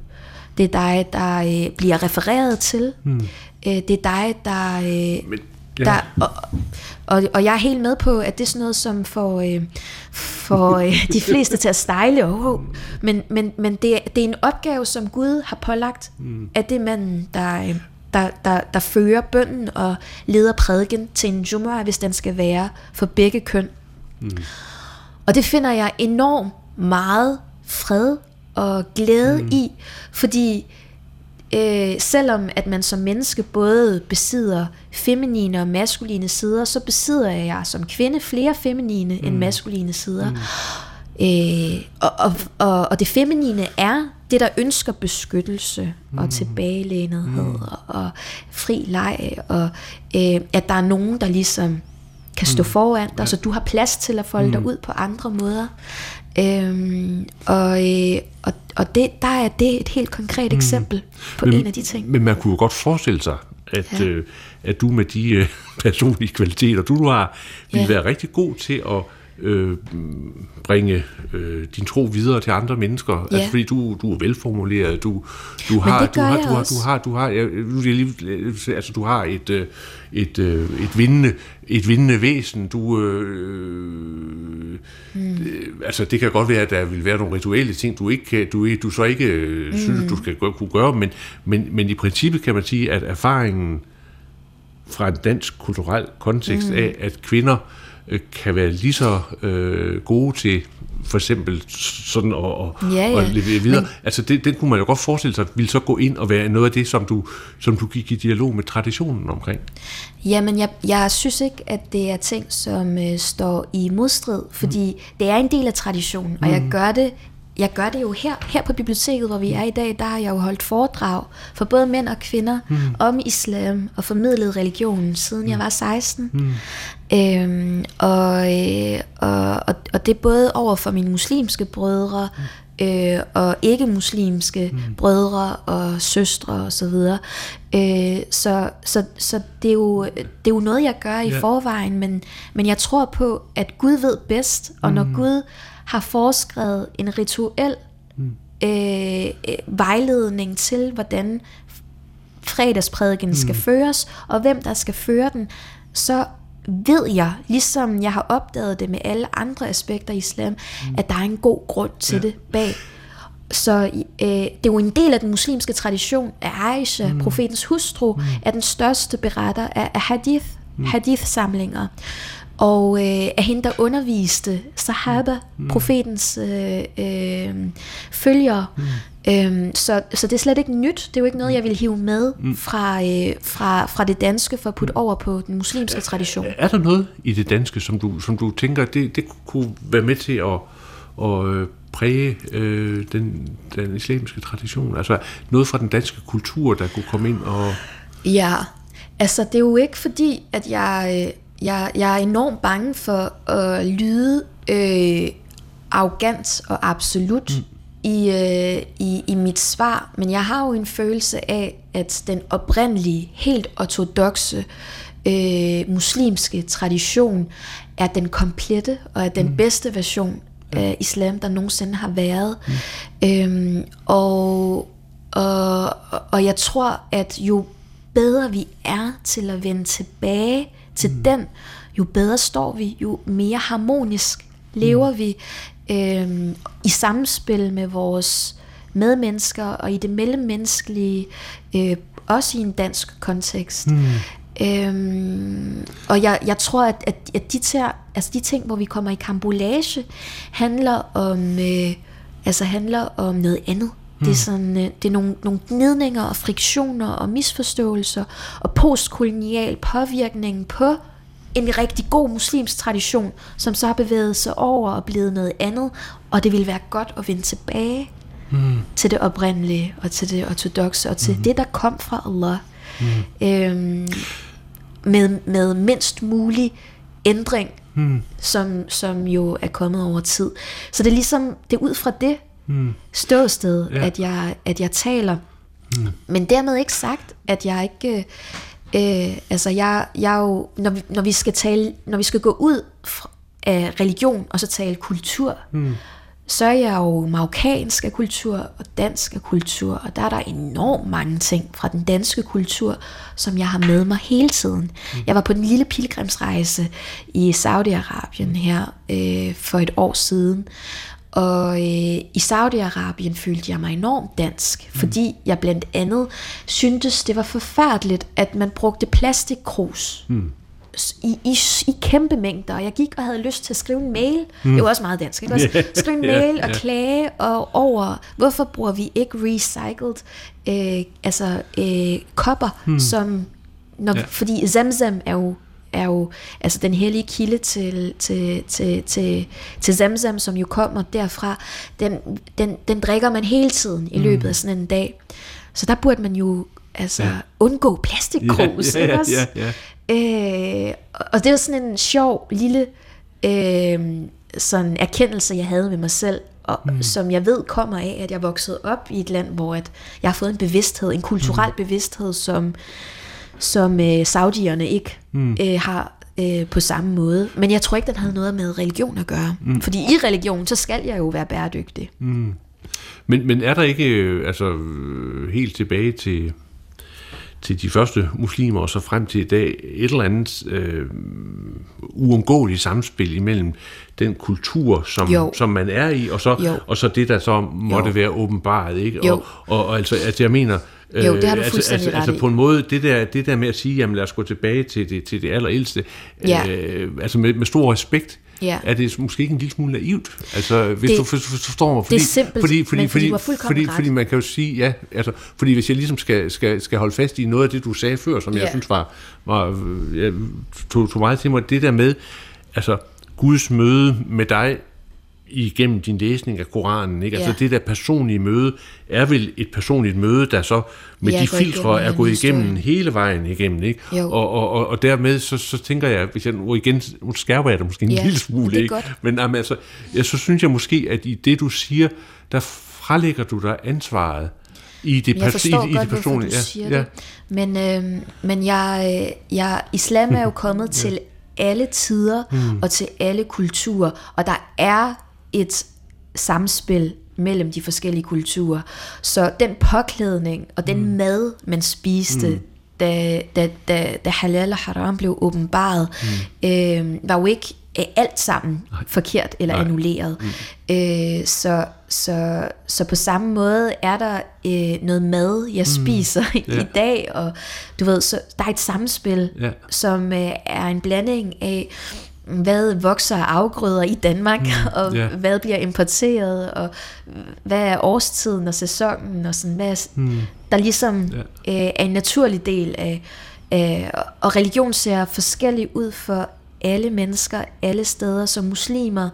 Det er dig, der øh, bliver refereret til. Mm. Øh, det er dig, der... Øh, Men, ja. der og, og, og jeg er helt med på, at det er sådan noget, som får, øh, får øh, (laughs) de fleste til at stejle. Oh, men men, men det, er- det er en opgave, som Gud har pålagt, mm. at det er manden, der, øh, der, der, der fører bønden og leder prædiken til en jumma, hvis den skal være for begge køn. Og det finder jeg enormt meget fred og glæde mm. i, fordi øh, selvom at man som menneske både besidder feminine og maskuline sider, så besidder jeg som kvinde flere feminine mm. end maskuline sider. Mm. Øh, og, og, og, og det feminine er det, der ønsker beskyttelse mm. og tilbagelænethed mm. og, og fri leg, og øh, at der er nogen, der ligesom kan stå mm. foran dig, så du har plads til at folde mm. dig ud på andre måder. Øhm, og øh, og, og det, der er det et helt konkret mm. eksempel på men, en af de ting. Men man kunne jo godt forestille sig, at, ja. øh, at du med de øh, (laughs) personlige kvaliteter, du, du har, ville Ja. være rigtig god til at øh, bringe øh, din tro videre til andre mennesker. Ja. Altså fordi du, du er velformuleret, du, du har, du har, du har, du har, du har, lige, altså du har et, øh, et, øh, et vindende, et vindende væsen. Du, øh, mm. altså det kan godt være, at der vil være nogle rituelle ting, du ikke kan, du, du så ikke øh, synes, du skal gøre- kunne gøre, men, men, men i princippet kan man sige, at erfaringen fra en dansk kulturel kontekst mm. af, at kvinder øh, kan være lige så øh, gode til for eksempel sådan at, at, Ja, ja. at levere videre. Men, altså det, den kunne man jo godt forestille sig, ville så gå ind og være noget af det, som du, som du gik i dialog med traditionen omkring. Jamen, jeg, jeg synes ikke, at det er ting, som øh, står i modstrid, fordi mm. det er en del af traditionen, og jeg gør det jeg gør det jo her, her på biblioteket, hvor vi er i dag, der har jeg jo holdt foredrag for både mænd og kvinder mm. om islam og formidlet religionen, siden mm. jeg var 16. Mm. Øhm, og, øh, og, og, og det er både over for mine muslimske brødre, øh, og ikke-muslimske mm. brødre og søstre og så videre. Øh, så så, så det, er jo, det er jo noget, jeg gør i Ja. forvejen, men, men jeg tror på, at Gud ved bedst, og når Gud har foreskrevet en rituel øh, øh, vejledning til, hvordan fredagsprædiken mm. skal føres, og hvem der skal føre den, så ved jeg, ligesom jeg har opdaget det med alle andre aspekter i islam, mm. at der er en god grund til ja. det bag. Så øh, det er jo en del af den muslimske tradition, at Aisha, mm. profetens hustru, mm. er den største beretter af, af hadith, mm. hadith-samlinger. Og øh, af hende, der underviste sahaba, mm. profetens øh, øh, følgere. Mm. Øhm, så, så det er slet ikke nyt. Det er jo ikke noget, jeg vil hive med fra, øh, fra, fra det danske for at putte over på den muslimske tradition. Er der noget i det danske, som du, som du tænker, det, det kunne være med til at, at øh, præge øh, den, den islamiske tradition? Altså noget fra den danske kultur, der kunne komme ind og... Ja, altså det er jo ikke fordi, at jeg, øh, jeg, jeg er enormt bange for at lyde øh, arrogant og absolut mm. i, øh, i, i mit svar, men jeg har jo en følelse af, at den oprindelige, helt ortodoxe øh, muslimske tradition er den komplette og er den mm. bedste version af islam, der nogensinde har været. Mm. Øhm, og, og, og jeg tror, at jo bedre vi er til at vende tilbage til mm. den, jo bedre står vi, jo mere harmonisk lever mm. vi øhm, i samspil med vores medmennesker og i det mellemmenneskelige, øh, også i en dansk kontekst. Mm. Øhm, og jeg, jeg tror, at, at, at de, ter, altså de ting, hvor vi kommer i kambolage, handler om, øh, altså handler om noget andet. Mm. Det er, sådan, øh, det er nogle, nogle gnidninger og friktioner og misforståelser og postkolonial påvirkning på en rigtig god muslimsk tradition, som så har bevæget sig over og blevet noget andet, og det vil være godt at vende tilbage mm. til det oprindelige og til det ortodoxe og til mm. det, der kom fra Allah. Mm. Øhm, med, med mindst mulig ændring, mm. som, som jo er kommet over tid. Så det er ligesom, det er ud fra det mm. ståsted, Ja. at, jeg, at jeg taler. Mm. Men dermed ikke sagt, at jeg ikke... Øh, altså jeg, jeg jo, når vi, når vi skal tale, når vi skal gå ud fra, af religion og så tale kultur, mm. så er jeg jo marokkansk af kultur og dansk af kultur, og der er der enormt mange ting fra den danske kultur, som jeg har med mig hele tiden. Mm. Jeg var på den lille pilgrimsrejse i Saudi-Arabien her øh, for et år siden, og øh, i Saudi-Arabien følte jeg mig enormt dansk, mm. fordi jeg blandt andet syntes, det var forfærdeligt, at man brugte plastikkrus. Mm i, i, i kæmpe mængder, og jeg gik og havde lyst til at skrive en mail. Mm. Det var også meget dansk, ikke? Også (laughs) skrive en mail og ja. klage og over, hvorfor bruger vi ikke recycled øh, altså øh, kopper, mm. som, når, ja. fordi Zamzam er jo er jo altså den hellige kilde til, til, til, til, til Zamzam, som jo kommer derfra, den, den, den drikker man hele tiden i løbet af sådan en dag. Så der burde man jo altså Ja. undgå plastikkrus, Ja, ikke ja, også? ja, ja. Øh, og det var sådan en sjov lille øh, sådan erkendelse, jeg havde ved mig selv, og, mm. som jeg ved kommer af, at jeg voksede op i et land, hvor at jeg har fået en bevidsthed, en kulturel mm. bevidsthed, som, som øh, saudierne ikke mm. øh, har øh, på samme måde. Men jeg tror ikke, den havde noget med religion at gøre. Mm. Fordi i religion, så skal jeg jo være bæredygtig. Mm. Men, men er der ikke, øh, altså øh, helt tilbage til, til de første muslimer og så frem til i dag, et eller andet øh, uundgåeligt samspil imellem den kultur, som, som man er i, og så, og så det, der så måtte jo. være åbenbart. Ikke? Og, og, og altså, altså, jeg mener, jo, det har du øh, altså, altså, altså, på en måde, det der, det der med at sige, jamen lad os gå tilbage til det, til det allerældste, ja. øh, altså med, med stor respekt, ja. er det måske ikke en lille smule naivt? Altså, hvis det, du forstår mig. Fordi, det er simpelt, fordi, fordi, men fordi, fordi, fordi, fordi man kan jo sige, ja, altså, fordi hvis jeg ligesom skal, skal, skal holde fast i noget af det, du sagde før, som ja. jeg synes var, var jeg tog, tog meget til mig, det der med, altså, Guds møde med dig igennem din læsning af Koranen. Ikke? Altså ja. det der personlige møde er vel et personligt møde, der så med ja, de filtre er gået igennem hele vejen igennem. Ikke? Og, og, og, og dermed så, så tænker jeg, hvis jeg nu igen nu skærper jeg det måske en ja, lille smule, ikke? men jamen, altså, jeg, så synes jeg måske, at i det du siger, der frelægger du dig ansvaret i det, jeg forstår i, i godt, det personlige. du ja, siger ja. det. Men, øh, men jeg, øh, jeg, islam er jo kommet (laughs) ja. til alle tider mm. og til alle kulturer, og der er et samspil mellem de forskellige kulturer. Så den påklædning og den mm. mad, man spiste, mm. da, da, da, da halal og haram blev åbenbaret, mm. øh, var jo ikke øh, alt sammen Nej. forkert eller Nej. annulleret. Mm. Øh, så, så, så på samme måde er der øh, noget mad, jeg mm. spiser (laughs) i, yeah. i dag, og du ved, så der er et samspil, yeah. som øh, er en blanding af hvad vokser af afgrøder i Danmark, mm, (laughs) og yeah. hvad bliver importeret, og hvad er årstiden og sæsonen, og sådan, hvad er, mm. der ligesom yeah. øh, er en naturlig del af, øh, og religion ser forskellig ud for alle mennesker, alle steder, som muslimer,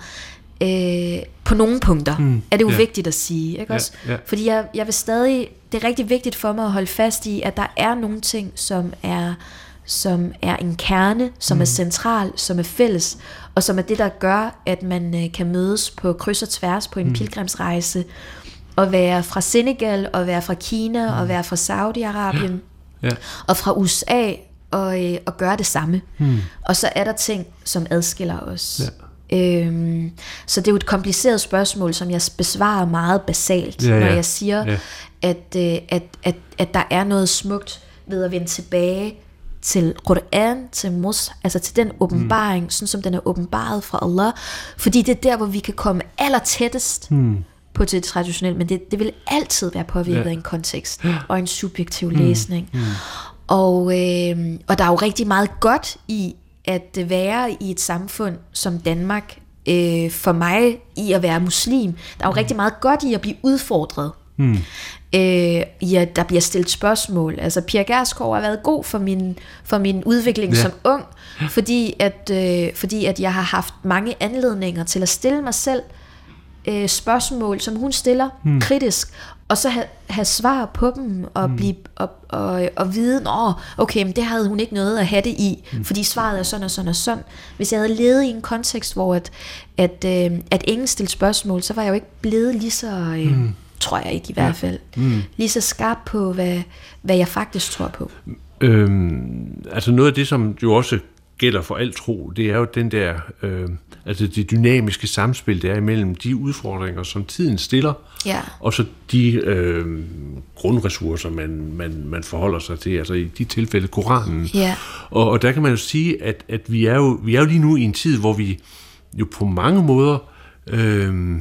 øh, på nogle punkter, mm, er det jo yeah. vigtigt at sige, ikke yeah, også? Yeah. Fordi jeg, jeg vil stadig, det er rigtig vigtigt for mig at holde fast i, at der er nogle ting, som er som er en kerne, som mm. er central, som er fælles, og som er det, der gør, at man øh, kan mødes på kryds og tværs på en mm. pilgrimsrejse, og være fra Senegal, og være fra Kina, mm. og være fra Saudi-Arabien, ja. Ja. og fra USA, og, øh, og gøre det samme. Mm. Og så er der ting, som adskiller os. Ja. Øhm, så det er jo et kompliceret spørgsmål, som jeg besvarer meget basalt, ja, ja. når jeg siger, ja. at, øh, at, at, at der er noget smukt ved at vende tilbage til Quran, til Mus, altså til den åbenbaring, mm. sådan som den er åbenbaret fra Allah, fordi det er der, hvor vi kan komme aller tættest mm. på det traditionelle, men det, det vil altid være påvirket ja. af en kontekst og en subjektiv mm. læsning. Mm. Og, øh, og der er jo rigtig meget godt i at være i et samfund som Danmark, øh, for mig i at være muslim. Der er jo mm. rigtig meget godt i at blive udfordret. Mm øh, ja, der bliver stillet spørgsmål. Altså Pia Gersgaard har været god for min, for min udvikling ja. som ung, fordi at, øh, fordi at jeg har haft mange anledninger til at stille mig selv øh, spørgsmål, som hun stiller hmm. kritisk, og så have, have svar på dem, og, hmm. blive, og, og, og vide, Nå, okay, men det havde hun ikke noget at have det i, hmm. fordi svaret er sådan og sådan og sådan. Hvis jeg havde levet i en kontekst, hvor at, at, øh, at ingen stillede spørgsmål, så var jeg jo ikke blevet lige så... Øh, hmm tror jeg ikke i hvert fald. Mm. Lige så skarp på, hvad, hvad jeg faktisk tror på. Øhm, altså noget af det, som jo også gælder for alt tro, det er jo den der, øh, altså det dynamiske samspil, der er imellem de udfordringer, som tiden stiller, ja. og så de øh, grundressourcer, man, man, man forholder sig til, altså i de tilfælde Koranen. Ja. Og, og der kan man jo sige, at, at vi, er jo, vi er jo lige nu i en tid, hvor vi jo på mange måder øh,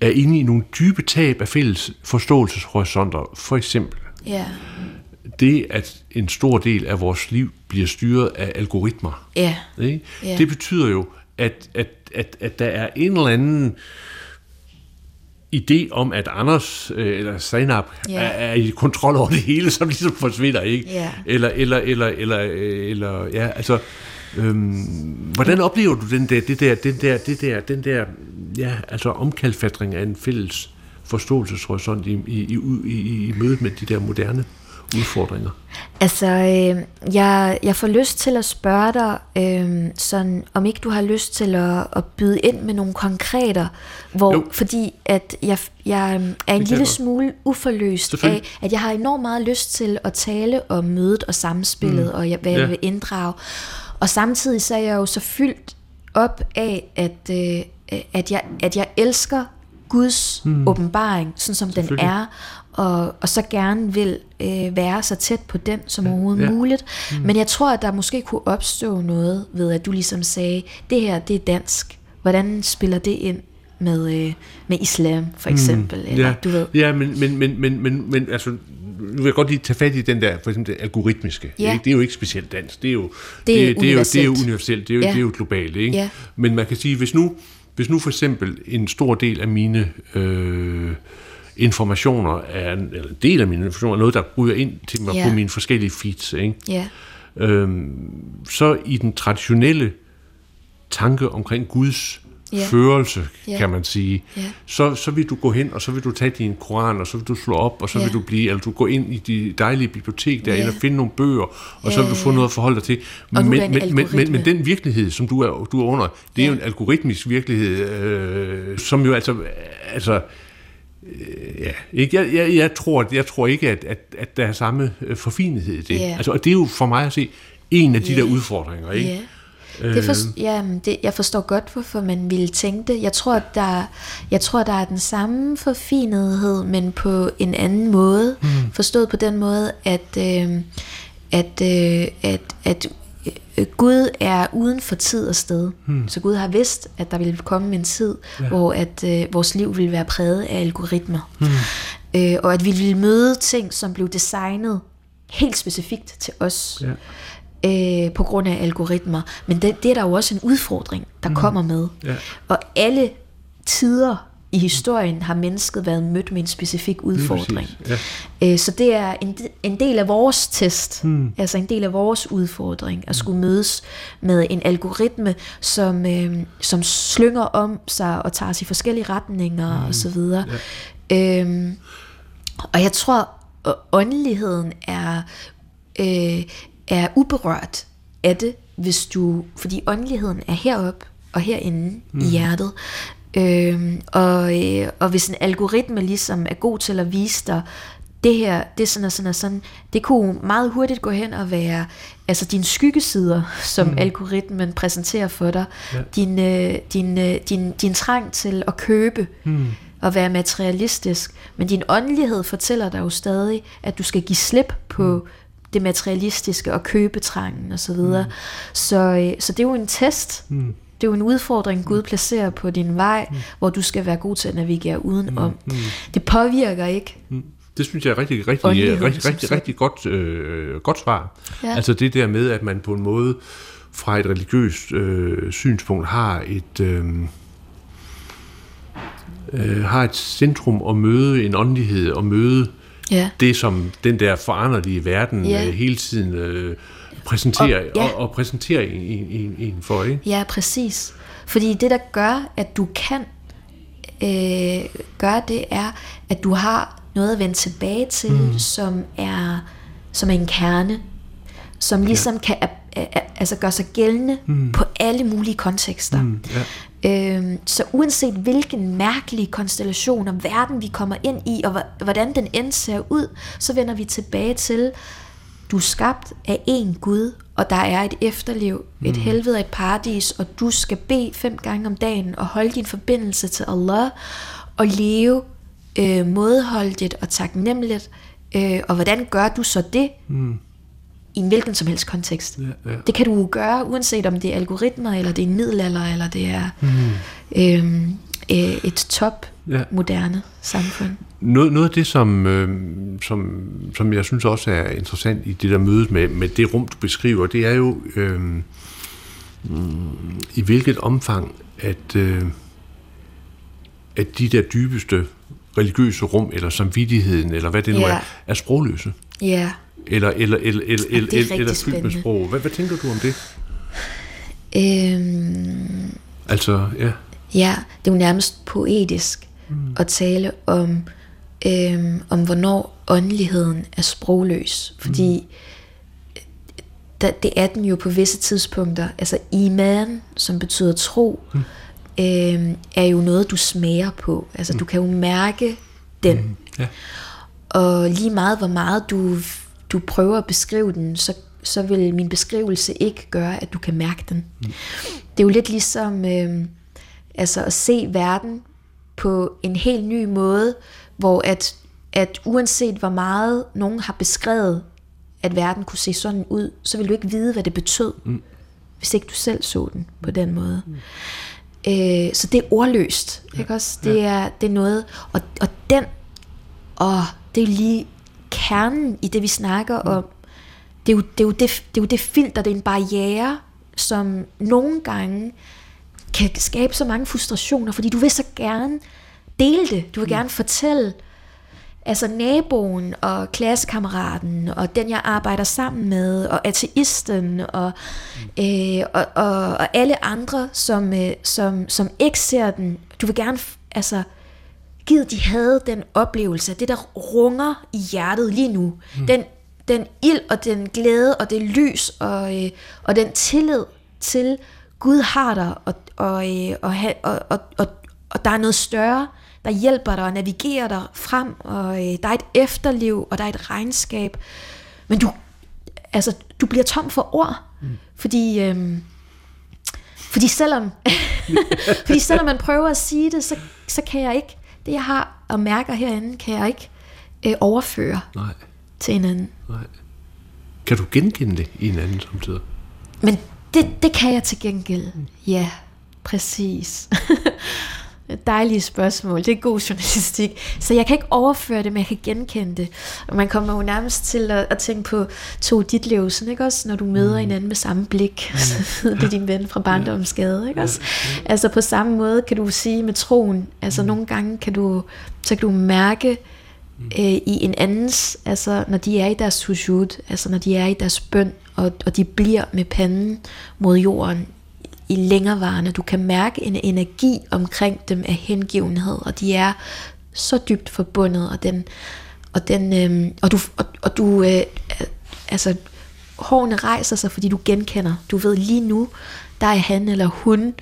er inde i nogle dybe tab af fælles forståelseshorisonter. For eksempel ja. det, at en stor del af vores liv bliver styret af algoritmer. Ja. Ikke? Ja. Det betyder jo, at, at, at, at der er en eller anden idé om, at Anders øh, eller Zainab ja. er, er i kontrol over det hele, som ligesom forsvinder, ikke? Ja. Eller, eller, eller, eller, eller, ja, altså, Øhm, hvordan oplever du den der, det der, den der, det der, den der, ja, altså omkalfatring af en fælles forståelseshorisont i, i, i, i, mødet med de der moderne udfordringer? Altså, øh, jeg, jeg får lyst til at spørge dig, øh, sådan, om ikke du har lyst til at, at byde ind med nogle konkreter, hvor, fordi at jeg, jeg er en lille smule uforløst af, at jeg har enormt meget lyst til at tale om mødet og samspillet, mm. og jeg, hvad jeg ja. vil inddrage. Og samtidig så er jeg jo så fyldt op af, at, øh, at, jeg, at jeg elsker Guds mm. åbenbaring, sådan som den er, og, og så gerne vil øh, være så tæt på den som overhovedet ja. muligt. Mm. Men jeg tror, at der måske kunne opstå noget ved, at du ligesom sagde, det her, det er dansk. Hvordan spiller det ind med, øh, med islam, for mm. eksempel? Mm. Eller, ja, du ved. ja men, men, men, men, men, men altså, nu vil jeg godt lige tage fat i den der, for eksempel det algoritmiske. Ja. Ikke? Det er jo ikke specielt dansk, det er jo, det er, det, det er, jo, det er jo universelt, det er jo, ja. det er jo globalt. Ikke? Ja. Men man kan sige, hvis nu, hvis nu for eksempel en stor del af mine øh, informationer er, eller en del af mine informationer er noget, der ryger ind til mig yeah. på mine forskellige feeds, ikke? Yeah. Øhm, så i den traditionelle tanke omkring Guds yeah. førelse, yeah. kan man sige, yeah. så, så vil du gå hen, og så vil du tage din koran, og så vil du slå op, og så yeah. vil du blive, eller du gå ind i de dejlige bibliotek derinde yeah. og finde nogle bøger, og yeah. så vil du få noget at forholde dig til. Men, men, men, men, men den virkelighed, som du er, du er under, det er yeah. jo en algoritmisk virkelighed, øh, som jo altså, altså Øh, ja, ikke? Jeg, jeg, jeg, tror, jeg tror ikke, at, at, at der er samme øh, forfinethed i det. Yeah. Altså, og det er jo for mig at se en af de yeah. der udfordringer. Ikke? Yeah. Det for, ja, det, jeg forstår godt, hvorfor man ville tænke det. Jeg tror, der, jeg tror, der er den samme forfinethed, men på en anden måde. Mm. Forstået på den måde, at, øh, at, øh, at, at Øh, Gud er uden for tid og sted. Hmm. Så Gud har vidst, at der ville komme en tid, ja. hvor at øh, vores liv ville være præget af algoritmer. Hmm. Øh, og at vi ville møde ting, som blev designet helt specifikt til os. Ja. Øh, på grund af algoritmer. Men det, det er der jo også en udfordring, der hmm. kommer med. Ja. Og alle tider i historien har mennesket været mødt med en specifik udfordring. Ja. Øh, så det er en, en del af vores test, hmm. altså en del af vores udfordring, at skulle mødes med en algoritme, som, øh, som slynger om sig og tager os i forskellige retninger hmm. osv. Ja. Øhm, og jeg tror, at åndeligheden er, øh, er uberørt af det, hvis du, fordi åndeligheden er heroppe og herinde mm. i hjertet. Øh, og, øh, og hvis en algoritme ligesom er god til at vise dig, det her, det er sådan og sådan og sådan, det kunne meget hurtigt gå hen og være altså dine skyggesider, som mm. algoritmen præsenterer for dig, ja. din, øh, din, øh, din, din trang til at købe, mm. og være materialistisk, men din åndelighed fortæller dig jo stadig, at du skal give slip på mm. Det materialistiske og købetrangen osv. Så, videre. Mm. så, øh, så det er jo en test, mm det er jo en udfordring, Gud placerer på din vej, mm. hvor du skal være god til at navigere udenom. Mm. Mm. Det påvirker ikke. Mm. Det synes jeg er rigtig, rigtig, rigtig, rigtig, rigtig, rigtig godt, øh, godt svar. Ja. Altså det der med, at man på en måde fra et religiøst øh, synspunkt har et... Øh, øh, har et centrum at møde en åndelighed og møde ja. det, som den der foranderlige verden ja. øh, hele tiden øh, præsentere, og, ja. og, og præsentere en, en, en for, ikke? Ja, præcis. Fordi det, der gør, at du kan øh, gøre det, er, at du har noget at vende tilbage til, mm. som er som er en kerne, som ligesom ja. kan altså gøre sig gældende mm. på alle mulige kontekster. Mm, ja. Øhm, så uanset hvilken mærkelige konstellation og verden vi kommer ind i, og hvordan den end ser ud, så vender vi tilbage til, du er skabt af en Gud, og der er et efterliv, et mm. helvede, et paradis, og du skal bede fem gange om dagen og holde din forbindelse til Allah og leve øh, modholdigt og taknemmeligt. Øh, og hvordan gør du så det? Mm. I en hvilken som helst kontekst. Ja, ja. Det kan du gøre, uanset om det er algoritmer, eller det er en middelalder, eller det er mm. øh, øh, et top ja. moderne samfund. Noget, noget af det, som, øh, som, som jeg synes også er interessant i det der møde med, med det rum, du beskriver, det er jo øh, i hvilket omfang, at, øh, at de der dybeste religiøse rum, eller samvittigheden, eller hvad det nu ja. er, er sprogløse. Ja. Eller, eller, eller, eller, eller, eller, eller fyldt med sprog. Hvad, hvad tænker du om det? Øhm, altså, ja. Ja, det er jo nærmest poetisk mm. at tale om, øhm, om hvornår åndeligheden er sprogløs. Fordi mm. der, det er den jo på visse tidspunkter. Altså iman, som betyder tro, mm. øhm, er jo noget, du smager på. Altså mm. du kan jo mærke den. Mm. Ja. Og lige meget, hvor meget du, du prøver at beskrive den, så, så vil min beskrivelse ikke gøre, at du kan mærke den. Mm. Det er jo lidt ligesom øh, altså at se verden på en helt ny måde, hvor at, at uanset hvor meget nogen har beskrevet, at verden kunne se sådan ud, så vil du ikke vide, hvad det betød, mm. hvis ikke du selv så den på den måde. Mm. Øh, så det er ordløst, ja. ikke også? Det, ja. er, det er noget, og, og den, og det er lige kernen i det, vi snakker mm. om. Det er, jo, det, er jo det, det er jo det filter, det er en barriere, som nogle gange kan skabe så mange frustrationer, fordi du vil så gerne dele det. Du vil mm. gerne fortælle, altså naboen og klassekammeraten og den jeg arbejder sammen med og ateisten og, mm. øh, og, og, og alle andre som, øh, som, som ikke ser den du vil gerne altså givet de havde den oplevelse det der runger i hjertet lige nu mm. den, den ild og den glæde og det lys og, øh, og den tillid til Gud har dig og, og, øh, og, og, og, og, og der er noget større der hjælper dig og navigerer dig frem, og øh, der er et efterliv, og der er et regnskab. Men du, altså, du bliver tom for ord, mm. fordi, øh, fordi, selvom, (laughs) fordi selvom man prøver at sige det, så, så kan jeg ikke, det jeg har og mærker herinde, kan jeg ikke øh, overføre Nej. til en anden. Nej. Kan du genkende det i en anden samtidig? Men det, det kan jeg til gengæld, ja, præcis. (laughs) Dejlige spørgsmål. Det er god journalistik. Så jeg kan ikke overføre det, men jeg kan genkende det. Og man kommer jo nærmest til at, at tænke på to dit liv, sådan, ikke også? Når du møder mm. hinanden med samme blik. Mm. (laughs) Så det er din ven fra barndomsgade, ikke også? Altså på samme måde kan du sige med troen. Altså mm. nogle gange kan du, så kan du mærke mm. øh, i en andens, altså når de er i deres sujud, altså når de er i deres bøn, og, og de bliver med panden mod jorden i længerevarende. Du kan mærke en energi omkring dem af hengivenhed, og de er så dybt forbundet, og den, og den, øh, og du, og, og du øh, altså, hårene rejser sig, fordi du genkender. Du ved lige nu, der er han eller hun,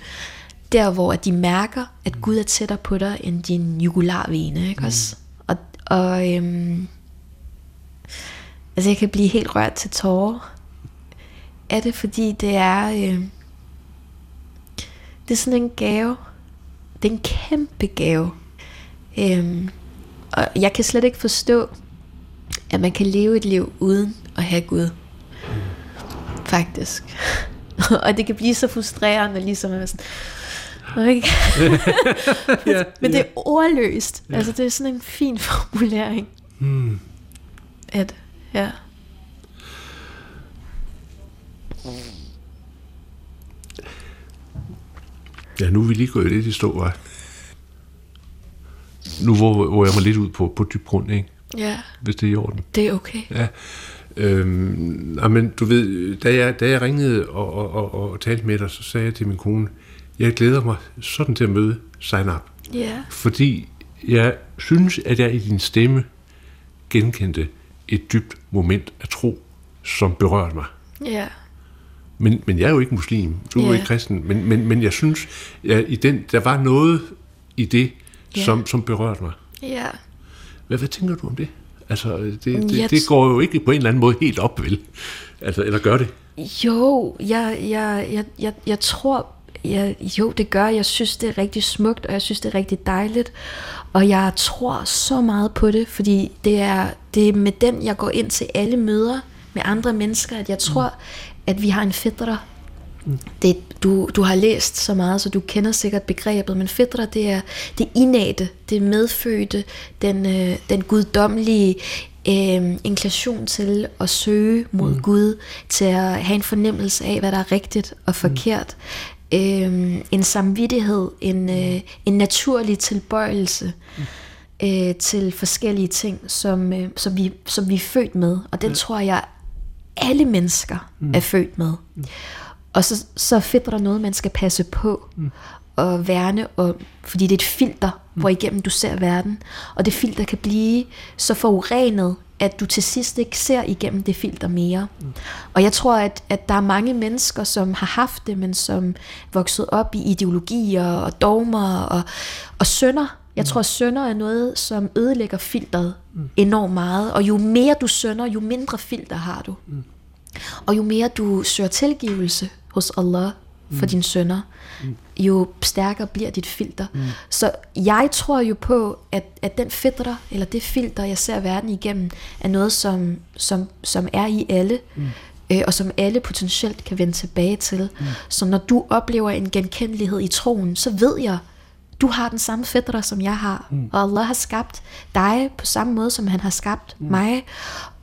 der hvor at de mærker, at Gud er tættere på dig, end din jugularvene, ikke mm. også? Og, og øhm, altså jeg kan blive helt rørt til tårer Er det, fordi det er, øh, det er sådan en gave. Det er en kæmpe gave. Øhm, og jeg kan slet ikke forstå, at man kan leve et liv uden at have Gud. Faktisk. (laughs) og det kan blive så frustrerende, ligesom at sådan, ikke? (laughs) ja, Men det er ordløst. Ja. Altså, det er sådan en fin formulering. Hmm. At, ja. Ja, nu er vi lige gået lidt i stå, var. Nu hvor, hvor jeg mig lidt ud på, på dyb grund, ikke? Ja. Hvis det er i orden. Det er okay. Ja. Øhm, men du ved, da jeg, da jeg ringede og, og, og, og talte med dig, så sagde jeg til min kone, jeg glæder mig sådan til at møde Sign Up. Ja. Fordi jeg synes, at jeg i din stemme genkendte et dybt moment af tro, som berørte mig. Ja. Men, men jeg er jo ikke muslim, du er yeah. jo ikke kristen, men, men, men jeg synes, at i den, der var noget i det, yeah. som, som berørte mig. Ja. Hvad, hvad tænker du om det? Altså, det, det, det går jo ikke på en eller anden måde helt op, vel? Altså, eller gør det? Jo, jeg, jeg, jeg, jeg, jeg tror, jeg, jo, det gør. Jeg synes, det er rigtig smukt, og jeg synes, det er rigtig dejligt. Og jeg tror så meget på det, fordi det er, det er med den, jeg går ind til alle møder med andre mennesker, at jeg tror, mm at vi har en fædre. Mm. Det, du, du har læst så meget, så du kender sikkert begrebet, men fædre, det er det indate, det medfødte, den, øh, den guddommelige øh, inklusion til at søge mod mm. Gud, til at have en fornemmelse af, hvad der er rigtigt og forkert. Mm. Øh, en samvittighed, en, øh, en naturlig tilbøjelse. Mm øh, til forskellige ting, som, øh, som, vi, som vi er født med. Og den ja. tror jeg alle mennesker mm. er født med. Mm. Og så, så finder der noget, man skal passe på mm. og værne om, fordi det er et filter, mm. hvor igennem du ser verden. Og det filter kan blive så forurenet, at du til sidst ikke ser igennem det filter mere. Mm. Og jeg tror, at, at der er mange mennesker, som har haft det, men som vokset op i ideologier og dogmer og, og sønder, jeg mm. tror, sønder er noget, som ødelægger filteret mm. enormt meget. Og jo mere du sønder, jo mindre filter har du. Mm. Og jo mere du søger tilgivelse hos Allah for mm. dine sønder, mm. jo stærkere bliver dit filter. Mm. Så jeg tror jo på, at, at den filter, eller det filter, jeg ser verden igennem, er noget, som, som, som er i alle, mm. øh, og som alle potentielt kan vende tilbage til. Mm. Så når du oplever en genkendelighed i troen, så ved jeg, du har den samme fætter, som jeg har. Mm. Og Allah har skabt dig på samme måde, som han har skabt mm. mig.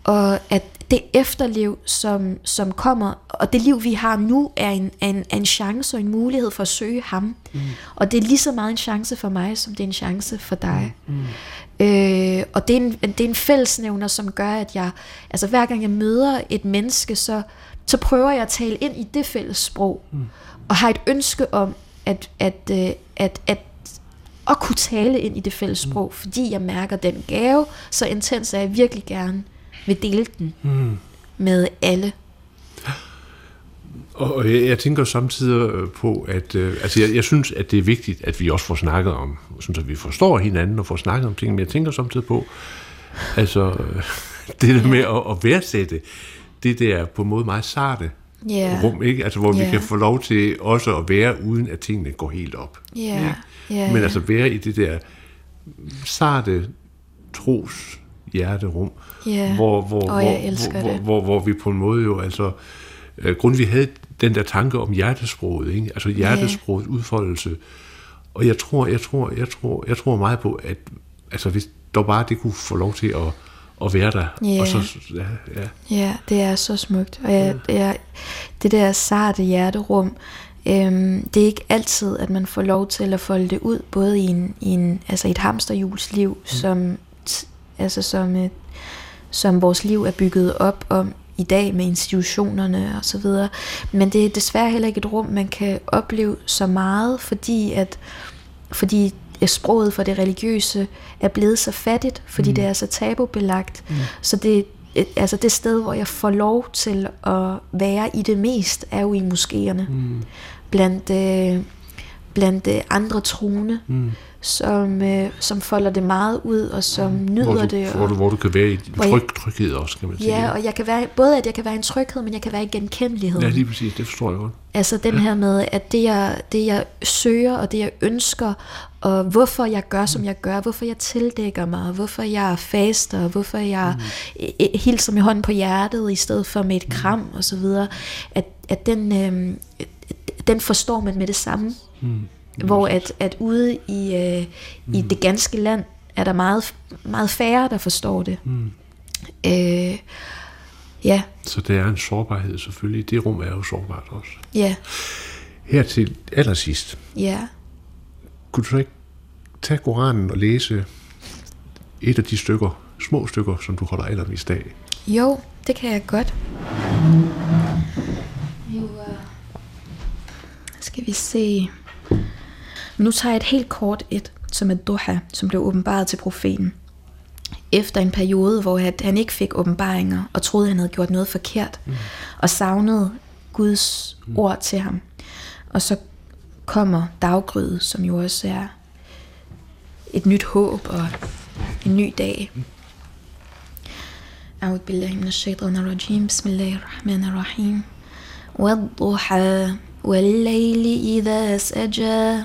Og at det efterliv, som, som kommer, og det liv, vi har nu, er en, en, en chance og en mulighed for at søge ham. Mm. Og det er lige så meget en chance for mig, som det er en chance for dig. Mm. Mm. Øh, og det er, en, det er en fællesnævner, som gør, at jeg, altså hver gang jeg møder et menneske, så, så prøver jeg at tale ind i det fælles sprog, mm. og har et ønske om, at, at, at, øh, at, at at kunne tale ind i det fælles sprog, mm. fordi jeg mærker den gave så intens, at jeg virkelig gerne vil dele den mm. med alle. Og jeg, jeg tænker samtidig på, at øh, altså jeg, jeg synes, at det er vigtigt, at vi også får snakket om, sådan at vi forstår hinanden og får snakket om ting, men jeg tænker samtidig på, altså (laughs) det der med at, at værdsætte det der på en måde meget sarte yeah. rum, ikke? Altså, hvor yeah. vi kan få lov til også at være, uden at tingene går helt op. Yeah. Ikke? Yeah, Men altså være i det der sarte tros hjerterum, yeah. hvor, hvor, oh, hvor, hvor, hvor, hvor, hvor vi på en måde jo, altså, øh, grund vi havde den der tanke om hjertesproget, ikke? altså hjertesproget yeah. udfoldelse, og jeg tror, jeg tror, jeg tror, jeg tror meget på, at altså, hvis der bare det kunne få lov til at at være der. Yeah. Og så, ja, ja. ja, det er så smukt. Og jeg, jeg, det der sarte hjerterum, øhm, det er ikke altid, at man får lov til at folde det ud, både i, en, i en, altså et hamsterhjulsliv, mm. som, altså som, et, som vores liv er bygget op om i dag med institutionerne og så videre. Men det er desværre heller ikke et rum, man kan opleve så meget, fordi at fordi sproget for det religiøse er blevet så fattigt, fordi mm. det er så tabubelagt. Mm. Så det, altså det sted, hvor jeg får lov til at være i det mest, er jo i moskéerne. Mm. Blandt, øh, blandt øh, andre troende. Mm som, øh, som folder det meget ud, og som mm. nyder hvor du, det. Og, hvor, du, hvor du kan være i tryg, tryghed også, kan man sige. Ja, og jeg kan være, både at jeg kan være i en tryghed, men jeg kan være i genkendelighed. Ja, lige præcis, det forstår jeg godt. Altså den ja. her med, at det jeg, det jeg søger, og det jeg ønsker, og hvorfor jeg gør, som jeg gør, hvorfor jeg tildækker mig, hvorfor jeg faster, hvorfor jeg mm. hilser med hånden på hjertet, i stedet for med et mm. kram, og så videre, at, at den, øh, den forstår man med det samme. Mm hvor at, at ude i, øh, mm. i det ganske land er der meget, meget færre, der forstår det. Mm. Øh, ja. Så det er en sårbarhed selvfølgelig. Det rum er jo sårbart også. Ja. Her til allersidst. Ja. Kunne du så ikke tage Koranen og læse et af de stykker, små stykker, som du holder allermest af? Jo, det kan jeg godt. Jo, uh, skal vi se. Nu tager jeg et helt kort et, som er Duha, som blev åbenbaret til profeten. Efter en periode, hvor han ikke fik åbenbaringer, og troede, han havde gjort noget forkert, mm. og savnede Guds mm. ord til ham. Og så kommer daggryet, som jo også er et nyt håb og en ny dag. أعوذ بالله من الشيطان الرجيم بسم الله الرحمن الرحيم والضحى والليل إذا سجى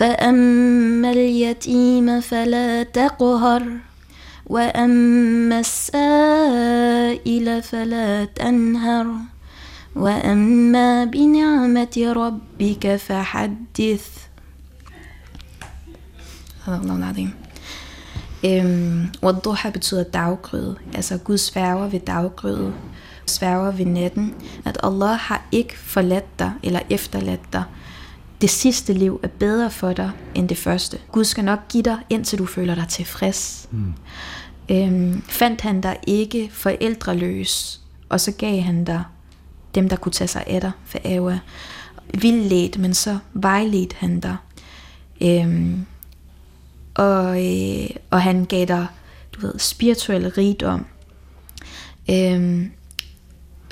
فأما اليتيم فلا تقهر وأما السائل فلا تنهر وأما بنعمة ربك فحدث الله العظيم Øhm, Wadduha betyder daggryde, altså Gud sværger ved daggryde, sværger ved natten, at Allah har ikke forladt dig eller efterladt dig, det sidste liv er bedre for dig end det første. Gud skal nok give dig, indtil du føler dig tilfreds. Mm. Øhm, fandt han dig ikke forældreløs og så gav han dig dem, der kunne tage sig af dig, for Ava. Vildledt, men så vejledt han dig. Øhm, og, øh, og han gav dig, du ved, spirituel rigdom. Øhm,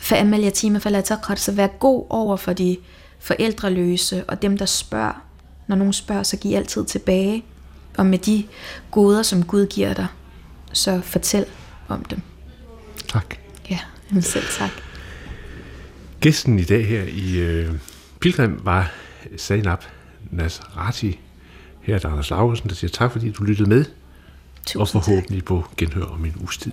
for Amalia Tima Falatakrat, så vær god over for de forældreløse og dem, der spørger. Når nogen spørger, så giv altid tilbage. Og med de goder, som Gud giver dig, så fortæl om dem. Tak. Ja, selv tak. Gæsten i dag her i øh, Pilgrim var Zainab Nasrati. Her er der Anders Laursen, der siger tak, fordi du lyttede med. Tusind og forhåbentlig tak. på genhør om en uges tid.